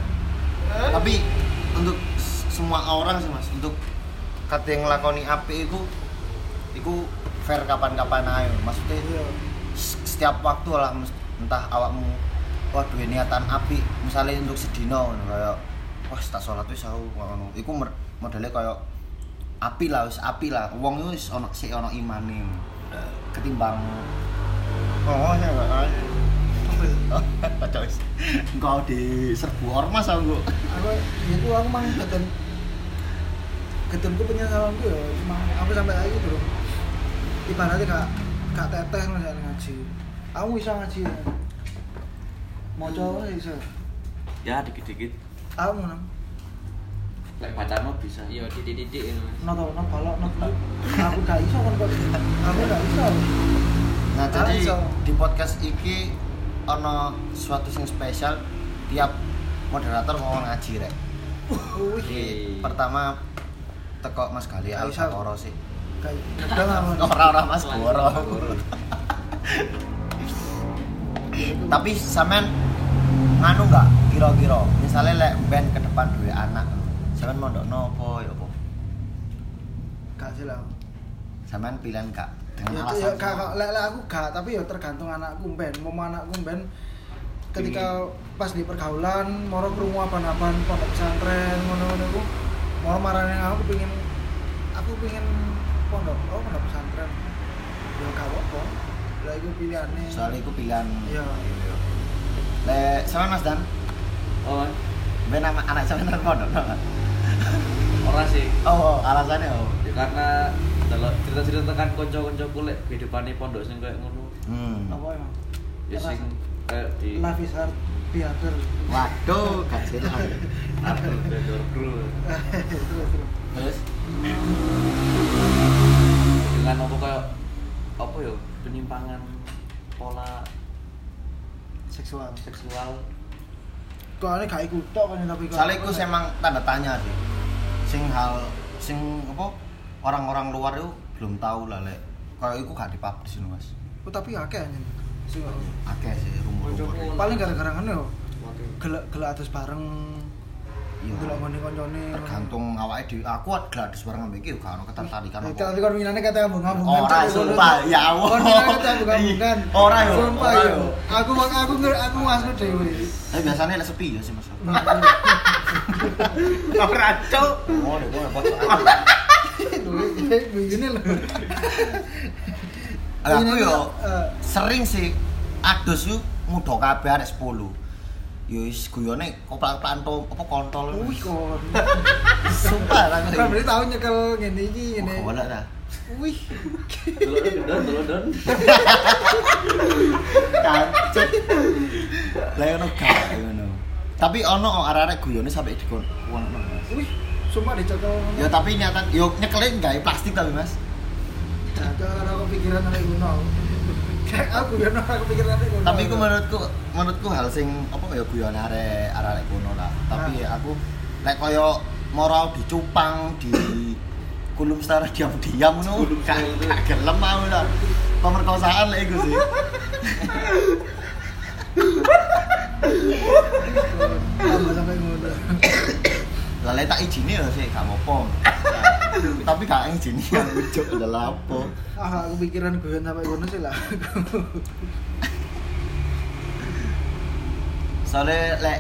Tapi untuk semua orang sih Mas, untuk kata yang ngelakoni api itu itu fair kapan-kapan aja maksudnya iya. setiap waktu lah entah awakmu wah duwe niatan api. Misalnya untuk sedino kayak wah tak sholat wis aku ngono. Iku modelnya kayak api lah wis api lah. Wong wis ono sik ono imane ketimbang oh ya Kacau wis. Engkau di serbu ormas aku. aku itu aku mang ketun ketunku penyesalanku ya emang aku sampai lagi bro. Ibaratnya gak gak teteh ngaji. Aku bisa ngaji ya. Mau coba bisa ya dikit-dikit aku ngono lek pacarmu bisa Iya, didik-didik ini. Mas. no tau no balok no aku gak iso kan kok aku gak iso Nah, Ah, jadi di podcast iki ono sesuatu yang spesial tiap moderator mau ngaji rek. wih pertama teko Mas Gali Gak Al iso. Fatoro sih. Ora-ora Mas Boro. Tapi sampean nganu enggak kira-kira misalnya lek band ke depan duwe anak. Sampean mondokno apa ya apa? Gak sih lah sampean pilihan gak? Dengan ya, alasan ya gak, gak, lek, lek aku gak tapi ya tergantung anakku ben. Mau anakku ben ketika pas di pergaulan moro krungu apa-apaan pondok pesantren ngono-ngono iku moro marane aku pengin aku pengin pondok oh pondok pesantren. Ya gak apa-apa. Lah iku pilihane soalnya itu pilihan. Iya le sama mas dan? Oh. Ben nama anak sama nang pondok no? ora sih. Oh alasannya oh. Ya karena kalau cerita-cerita kan konco-konco kulek kehidupannya pondok sing kayak ngono. Hmm. apa emang? Ya sing kayak di life is hard be harder. Waduh Bedor Gru terus terus terus? Dengan apa kayak apa ya? Penyimpangan pola seksual. Seksual. Aneh gak ikut tok kan tapi soalnya itu emang tanda tanya sih. Sing hal sing apa orang-orang luar itu belum tahu lah lek. Kalau itu gak dipublish no mas. Oh, tapi akeh anjen sing akeh sih rumor-rumor. Paling gara-gara ngono yo gelek gelek atus bareng iya delok ngene koncone tergantung awake dhewe aku glades bareng ambek iki gak ono ketertarikan Nah, apa tapi kon minane kata ambung-ambungan. Ora, sumpah, ya Allah. Kon minane kata ambung-ambungan. Ora, yo, Sumpah ora, yo. Aku aku aku masuk dhewe. tapi biasanya lek sepi ya sih mas Ora cuk. oh deh gue pocok Begini loh. aku yo Eh, sering sih adus yuk muda kabeh arek 10 wis guyone koplak-koplakan to apa kontol Wih kon. sumpah lah Kan berarti tau nyekel ngene iki ngene. Oh, boleh dah. Wih. dulu don dulu don Kancet. Lah gak ngono. Tapi ono arek-arek guyone sampai dikon. Ono. Wih. Sumpah dicekel. Ya tapi nyata yo nyekelin gawe plastik tapi Mas. Jangan aku pikiran arek ngono. Kayak aku ya aku pikiran arek ngono. Tapi ku menurutku menurutku hal sing apa ya guyon arek arek kuno lah. Tapi Ah. aku lek koyo moral dicupang di kulum setara diam-diam ngono. Gak gelem mau lah. Pemerkosaan lek iku sih. sampai ngono. Lah tak izini ya sih gak Tapi gak izini ya ujuk adalah apa. Ah, aku pikiran guyon sampai ngono sih lah. Soalnya lek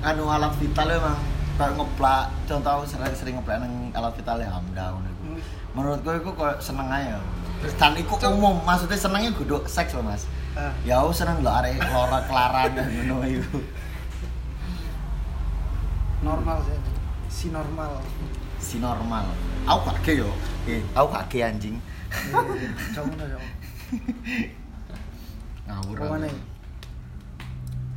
anu alat vital emang kayak ngeplak contoh sering sering ngeplak nang alat vital ya hamda ngono iku. Menurutku iku kok seneng aja. Dan iku umum, maksudnya senengnya kudu seks loh mas. Ah, Ya aku seneng lho arek kelora kelaran dan ngono iku. normal sih. Si normal. Si normal. Aku gak ge yo. Eh, aku gak ge anjing. Kamu nih, kamu. Ngawur. Ke mana?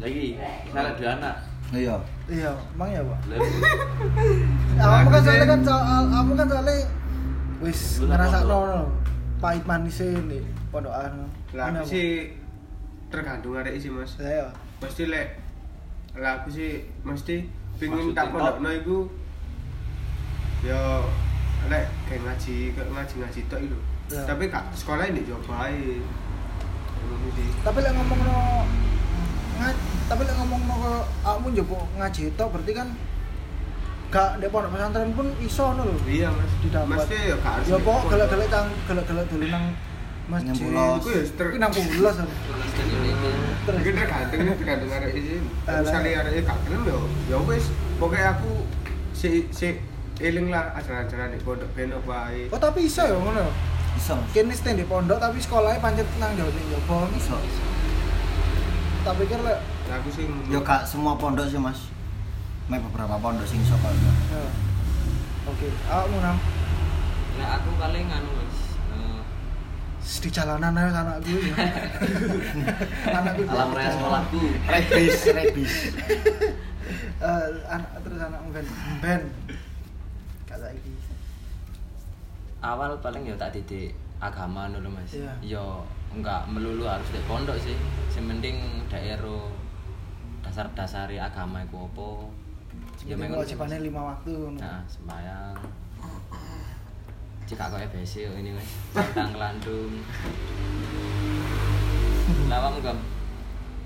lagi misalnya dua anak Iya. Iya, emang ya, Pak. Kamu kan soalnya kan soal kamu kan soalnya wis ngerasa pondok. no pahit manisnya nih pondokan. Lah Ini aku sih tergantung arek sih Mas. Saya. Pasti lek lah aku sih mesti Maksudnya tak top. pondokno iku yo lek kayak ngaji kayak ngaji ngaji tok itu. Ya. Tapi kak sekolah ini coba. Ngono sih. Tapi lek ngomong no ngaj, tapi lek ngomong no kamu njopo ngaji tok berarti kan gak di pondok pesantren pun iso no lho. Iya Mas. Didapat. Mesti yo gak harus. Ya pokok pondok. gelek-gelek tang gelek-gelek dulu nang masjid. Iku ya ter. Terus Iku tergantung tergantung arek. Alah. Misalnya arek gak gelem yo ya wis pokoknya aku si si eling lah ajaran-ajaran di pondok ben apa ae. Oh tapi iso ya ngono. Iso. Kene stand di pondok tapi sekolahnya pancet nang jauh ning jopo. Iso. Tak pikir lek Lah aku sih. Yo gak semua pondok sih mas. Mek beberapa pondok sing iso kok. ya. Oke, awakmu nang Nah, aku paling anu Mas. eh, di jalanan aja anakku ya. anakku alam raya sekolahku Rebis, rebis. Eh, anak terus anak ben ben kata iki awal paling ya tak didik agama dulu mas. Iya. yo enggak melulu harus di pondok sih. Yang penting daerah dasar dasari agama itu apa. Ya memang kewajibannya lima waktu nah sembayang jika kau FBC yo ini mas. Tentang landung lawang gam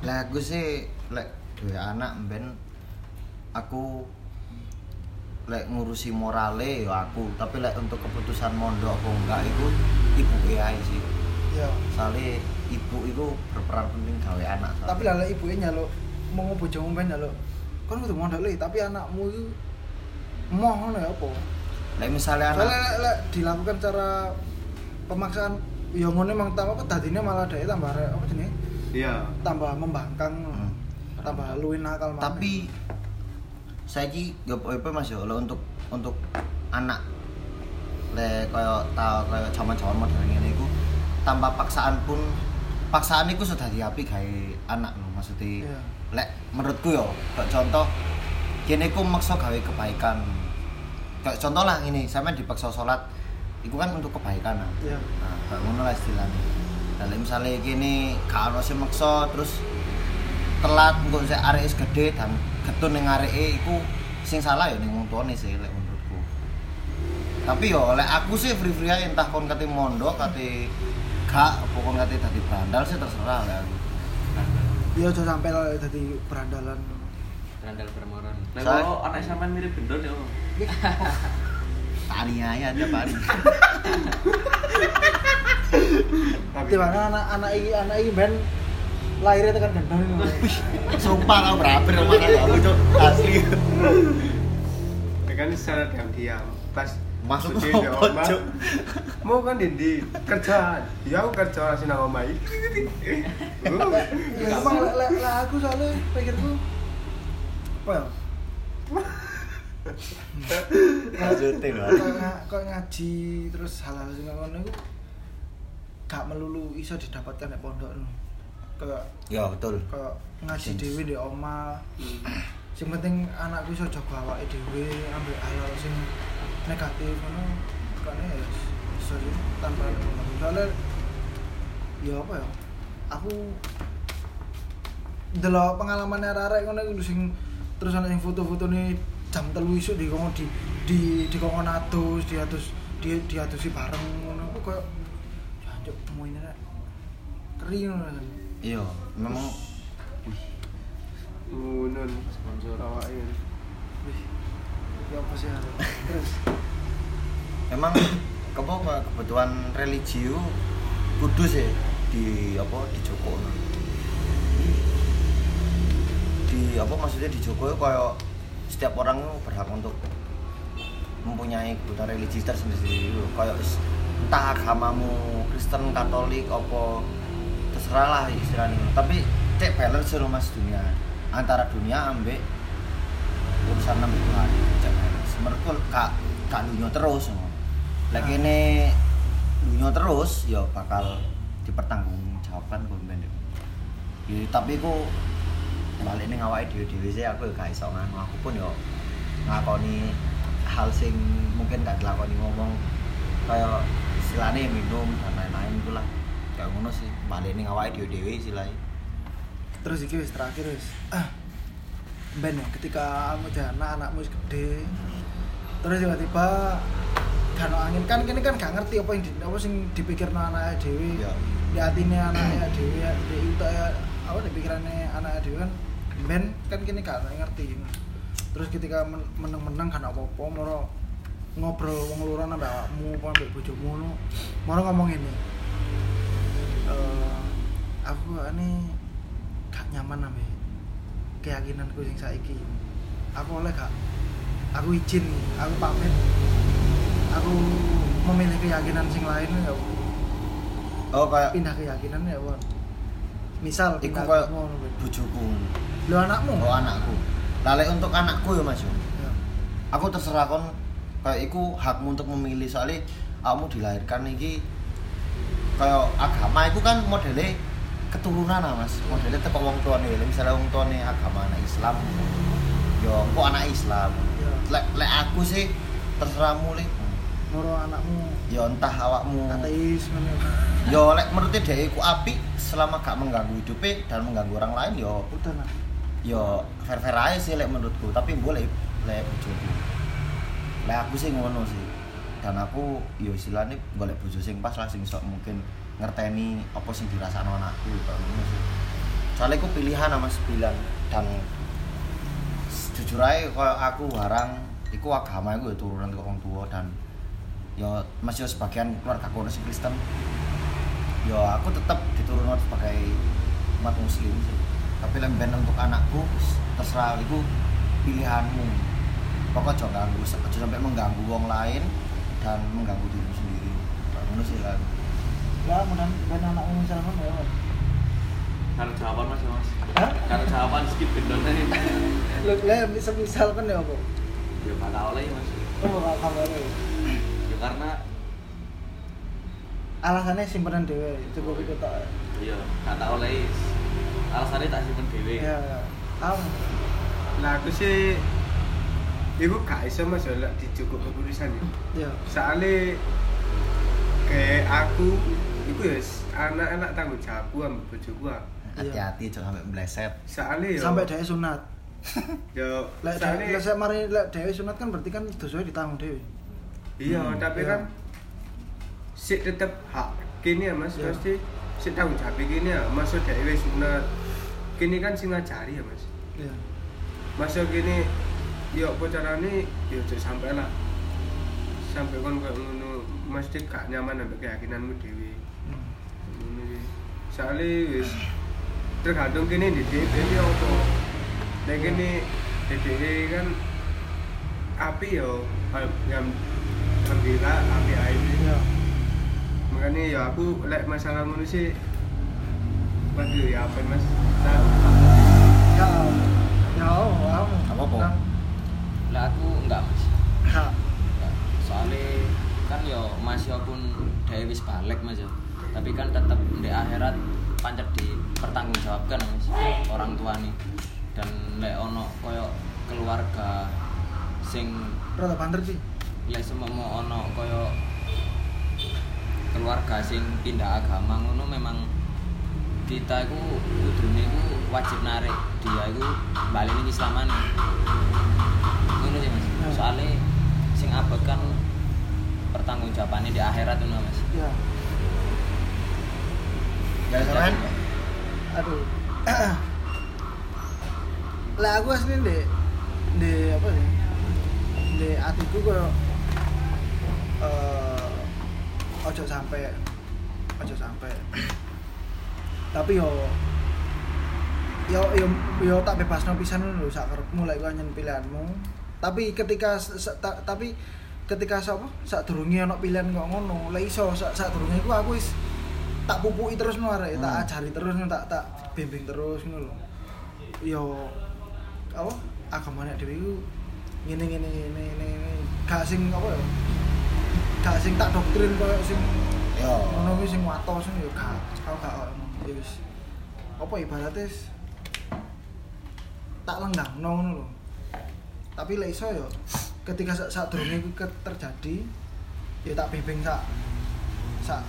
Lah aku sih lek duwe anak ben aku lek ngurusi morale ya aku, tapi lek untuk keputusan mondok apa enggak itu ibu ae sih. ya Soalnya ibu itu berperan penting gawe anak. soalnya. tapi lala ibunya nyaluk mau bojomu ben nyaluk kan kudu mondok le tapi anakmu itu mau ngono ya apa lek misalnya anak lek, lek dilakukan cara pemaksaan ya ngono emang tambah apa dadine malah dhek tambah apa jenenge iya tambah membangkang Hmm. tambah luwih nakal maneh. tapi saya ki gak apa mas yo lo untuk untuk anak le kaya tau kaya zaman-zaman modern ngene iku tanpa paksaan pun paksaan iku sudah diapi gawe anak lho maksudnya Iya. lek menurutku yo kayak contoh kene ku maksa gawe kebaikan kayak contoh lah ini sampean dipaksa sholat itu kan untuk kebaikan nah. Iya. Nah, kayak ngono lah istilahnya. Lah misale kene gak ono sing maksa terus telat engko sik arek wis gede dan getun ning areke iku sing salah ya ning wong tuane sih lek menurutku. Tapi yo lek aku sih free free ae entah kon kate mondok kate gak apa kon kate dadi brandal sih terserah lah aku. ya aja sampai lah dadi berandalan Randal Permoron. Nah, Saya- kalau anak sampean mirip gendon ya. Tani ae tiap hari. tapi Tiba-tiba anak anak iki anak iki ben lahirnya tekan gendong ini. Sumpah kau beraber sama kamu cok asli. kan secara diam-diam pas Masuk di omah, Cuk? mau kan di kerja ya aku kerja orang sing nang omah iki Ya emang lek lek aku soalnya pikirku apa ya? Lanjutin lah. Kok nga- kok ngaji terus hal-hal sing ngono iku gak melulu iso didapatkan nek pondok. Kayak Ya betul. kayak ngaji dhewe di omah. Sing penting anakku iso jaga awake dhewe, ambil hal-hal sing negatif ngono. Kane ya iso tanpa. Soalnya ya apa ya? Aku delok pengalaman arek-arek ngono iku sing terus ana sing foto-foto nih jam telu isuk di di di di kongkon atus, di atus di di atusi bareng ngono. Aku koyo jancuk mau ini rek. Kering ngono. Iya, memang ngunun sponsor awake Wih, ya apa sih terus? Memang kepo ke- kebutuhan religi itu kudu sih di apa di Joko. Di apa maksudnya di Joko kayak setiap orang berhak untuk mempunyai kebutuhan religi tersendiri. Kayak entah agamamu Kristen Katolik apa terserah lah istilahnya tapi cek balance mas dunia antara dunia ambek urusan nambah Tuhan. Cek balance. Menurutku kak kak dunia terus lagi ini dunia terus ya bakal dipertanggungjawabkan pendek ya, tapi aku balik ning awake dhewe-dhewe sih aku ya gak iso nganu. Aku pun yo ngakoni hal sing mungkin gak dilakoni ngomong. Kayak istilahnya minum dan lain-lain itu lah kayak ngono sih balik ning awake dhewe-dhewe istilahnya. Terus iki wis terakhir wis. Ah ben ya ketika kamu jadi anak anakmu wis gede. Terus tiba-tiba kan angin. Kan kini kan gak ngerti apa yang di, apa sing dipikir anaknya dewi Ya. di hatinya anaknya dewi di itu ya apa di pikirannya anaknya dewi kan. Ben kan kini gak ngerti. Terus ketika men- meneng-meneng kan apa-apa moro ngobrol wong luar ambek awakmu apa ambek bojomu moro ngomong ini aku ini gak nyaman ambek keyakinanku sing saiki. Aku oleh gak aku izin aku pamit. Aku memilih keyakinan sing lain ya oh kayak pindah keyakinan ya Won. misal iku kayak bojoku. Lho anakmu? Oh anakku. Lale untuk anakku ya mas yo Ya. aku terserah kon. Kayak iku hakmu untuk memilih. Soalnya kamu dilahirkan iki kayak agama itu kan modelnya keturunan lah mas. Modelnya teko wong tuane. Misalnya wong tuane agama anak Islam. Yo kok anak Islam? Ya. lek lek aku sih terserah mulai moro anakmu. Yo entah awakmu. Ateis yo lek menurut dia iku api selama gak mengganggu hidupnya dan mengganggu orang lain yo. Udah yo fair fair aja sih lek menurutku. Tapi boleh lek bojoku lek aku sih ngono sih. Dan aku yo istilahnya golek bojo sing pas lah sing sok mungkin ngerteni apa sing dirasakno anakku ngono sih soalnya aku pilihan sama pilihan dan jujur aja kalau aku barang iku agama iku ya turunan ke orang tua dan yo masih sebagian keluarga aku sing Kristen. Yo aku tetap diturunkan sebagai umat muslim sih. Tapi lem ben untuk anakku terserah itu pilihanmu. Pokoknya jangan ganggu jangan sampai mengganggu wong lain dan mengganggu diri sendiri. Ngono sih lah mudah ben anakmu misalkan ya Mas. Karena jawaban mas ya mas. Hah? Karena jawaban skip gendon aja. Lho, lah misal misalkan ya apa? Ya gak tau lah ya mas. Oh, ora kabar. Ya karena Alasannya simpenan dhewe, cukup itu tok. iya gak tau lah. Alasannya tak simpen dewe. Ya, ya. Am. Lah aku sih Iku gak iso mas ya dicukup keputusan ya. Ya. Soalnya kayak aku Iku ya anak-anak tanggung jawabku sama bojoku ah. hati-hati jangan sampai meleset Soalnya ya Sampai dhewe sunat. ya Lek saya mari lek dhewe sunat kan berarti kan dosanya ditanggung dhewe. Iya, Hmm, tapi iya. kan sik tetep hak kini ya Mas, Iya. pasti sik tanggung jawab kini ya. Masuk dhewe sunat. Kini kan sing ngajari ya Mas. Iya. Masuk kini yo apa carane yo sampai lah. Sampai kon koyo ngono mesti gak nyaman ambek keyakinanmu dhewe. Soale wis tergantung kini di yo apa. Kini di dhewe kan api yo yang alhamdulillah api ae. Iya. makanya ya aku lek masalah ngono sih waduh ya apa mas nah, Ya. Ya, wow. Apa-apa? Nang- lah aku enggak mas soalnya kan yo masih pun dhewe wis balik mas yo tapi kan tetep di akhirat pancet dipertanggungjawabkan mas orang tua nih dan lek ono koyo keluarga sing Rada banter sih. lek semono ono koyo keluarga sing pindah agama ngono memang kita iku kudune iku wajib narik dia iku balik ning islamane ngono sih mas Ya. soalnya sing abot kan pertanggungjawabannya di akhirat ngono mas Iya. Ya kan Aduh. lah aku asli di di apa sih? Di hatiku kok eh ojo sampai ojo sampai tapi yo yo yo yo tak bebas no pisan lho sak karepmu lek kowe pilihanmu tapi ketika s- s- ta- tapi ketika sapa sak durunge ana pilihan kok ngono lek iso sak sak durunge ku aku wis tak pupuki terus no arek tak Hmm. ajari terus no, tak tak bimbing terus ngono lho. Yo apa agama nek dhewe iku ngene ngene ngene ngene. Gak sing apa ya gak sing tak doktrin koyo sing yo. ngono kuwi sing watos ngono ya gak kau gak ngono ya wis. Apa ibaratnya tak lenggang ngono lho. Tapi lek iso ya ketika sak durunge iku terjadi ya tak bimbing sak sak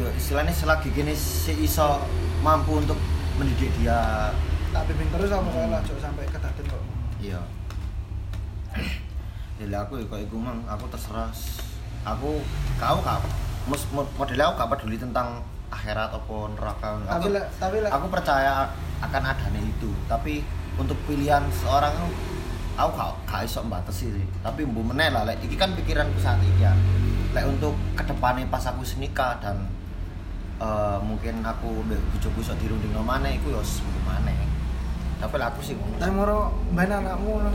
yo istilahnya selagi gini si iso mampu untuk mendidik dia. Tak bimbing terus apa saya lah sampai kedaden kok? Iya. Jadi aku ya kok iku mang aku terserah. Aku kau kau mus mo- modelnya aku gak peduli tentang akhirat apa neraka. Tapi aku, lek tapi lek aku percaya akan adanya itu. Tapi untuk pilihan seorang aku gak, gak iso mbatesi sih. Tapi mbu meneh lah lek iki kan pikiranku saat ini ya. Lek untuk ke depannya pas aku senikah dan eh, mungkin aku mbek bojoku iso dirunding no maneh iku ya maneh. Tapi lek aku sih ngono. tapi moro main anakmu ngono.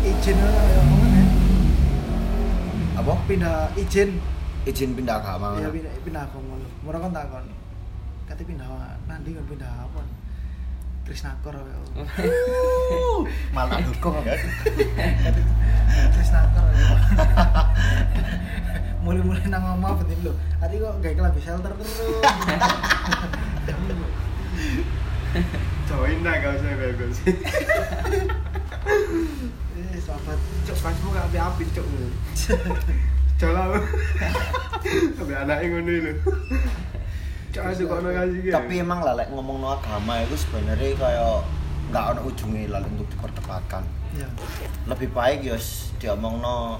izin ngono ya ngono ya? Apa? Pindah izin izin pindah agama ya pindah pindah ngono. Moro kan takon kate pindah nanti kan pindah apa Krisnakor ya. Malah dukung kan? Krisnakor ya. Mulai-mulai nang ngomong penting lho tadi kok gak kelambi shelter terus? Join lah gak usah bagus eh sahabat cok pasmu gak api-api cok Coba Sampai anaknya ngono lho Kok kasih tapi emang lah lek ngomong no agama itu sebenarnya kayak nggak ada ujungnya lah untuk diperdebatkan. Ya lebih baik ya diomong no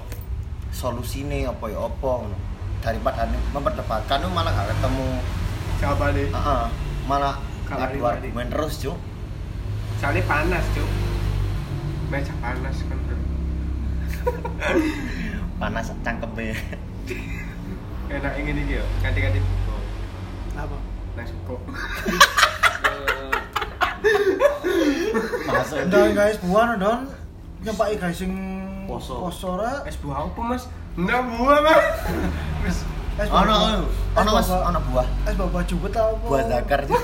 solusi nih apa ya apa daripada memperdebatkan itu malah gak ketemu. Siapa nih? Heeh, malah nih. argumen terus cuk. Soalnya panas cok Meja panas kan panas cangkemnya Enak ingin iki yo Ganti-ganti. buku apa Nah suko masuk guys buah no don nyempai guys sing Poso. poso ra Es buah apa mas? Enggak buah mas Mas Es buah- ono es ono Mas, buah- ono buah. Es bawa jubet tau apa? Buah zakar. Buah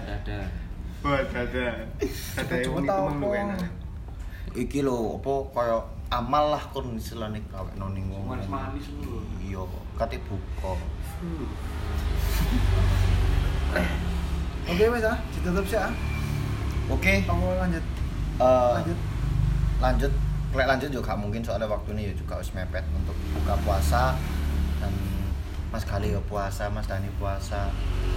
dada. Buat dada. Dada yang Cuma itu apa. enak. Iki lho apa kaya amal lah kon istilahne kawekno ning wong. Manis-manis lho. Iya kok, kate buka. Oke wes ah, ditutup sih ah. Oke, Kamu lanjut. eh, Lanjut. lanjut. Lek lanjut juga mungkin soalnya waktu ini ya juga harus mepet untuk buka puasa. Dan Mas Gali ya puasa, Mas Dani puasa.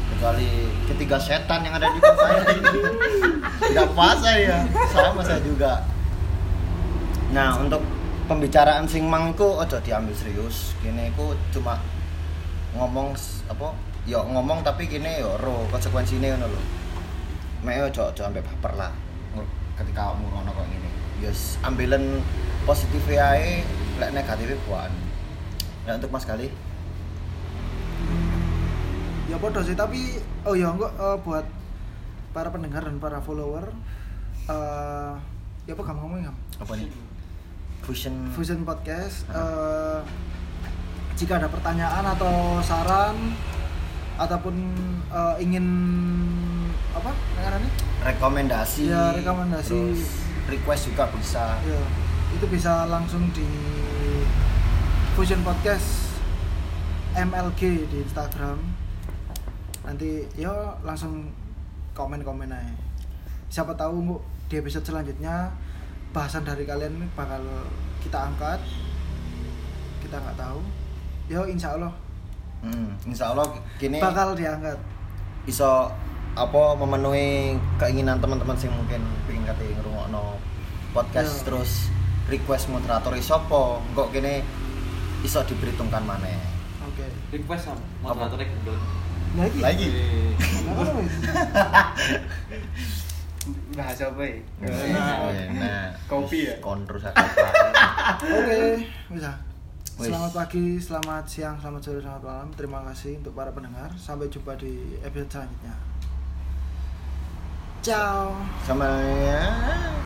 Kecuali ketiga setan yang ada di saya ini. Tidak puasa ya sama saya juga. Nah untuk pembicaraan sing mang iku ojo diambil serius. Kini iku cuma ngomong apa ya ngomong tapi kini yo ro konsekuensine ngono lho. Mek ojo ojo sampai baper lah ketika kamu ngono kok ngene. Yes ambilen positif ae lek negatif buan. Nah untuk Mas Gali? Ya bodoh sih, tapi oh ya enggak eh, buat para pendengar dan para follower eh ya apa kamu ngomongin kamu? apa nih? Fusion. Fusion Podcast eh, jika ada pertanyaan atau saran ataupun eh, ingin apa namanya rekomendasi Ya, rekomendasi. terus request juga bisa. Ya itu bisa langsung di Fusion Podcast MLG di Instagram. Nanti ya langsung komen-komen aja. Siapa tahu Bu, di episode selanjutnya bahasan dari kalian ini bakal kita angkat. Kita nggak tahu ya insya Allah hmm, insya Allah kini bakal diangkat iso apa memenuhi keinginan teman-teman sing mungkin pengen kate ngrungokno podcast terus request moderator iso apa kok kene iso diperhitungkan maneh oke Request sama moderatornya gendut. lagi lagi. Bahasa apa ya? nah, Kopi ya? kontrol Oke, bisa. Selamat pagi, selamat siang, selamat sore, selamat malam. Terima kasih untuk para pendengar. Sampai jumpa di episode selanjutnya. Ciao. sama ya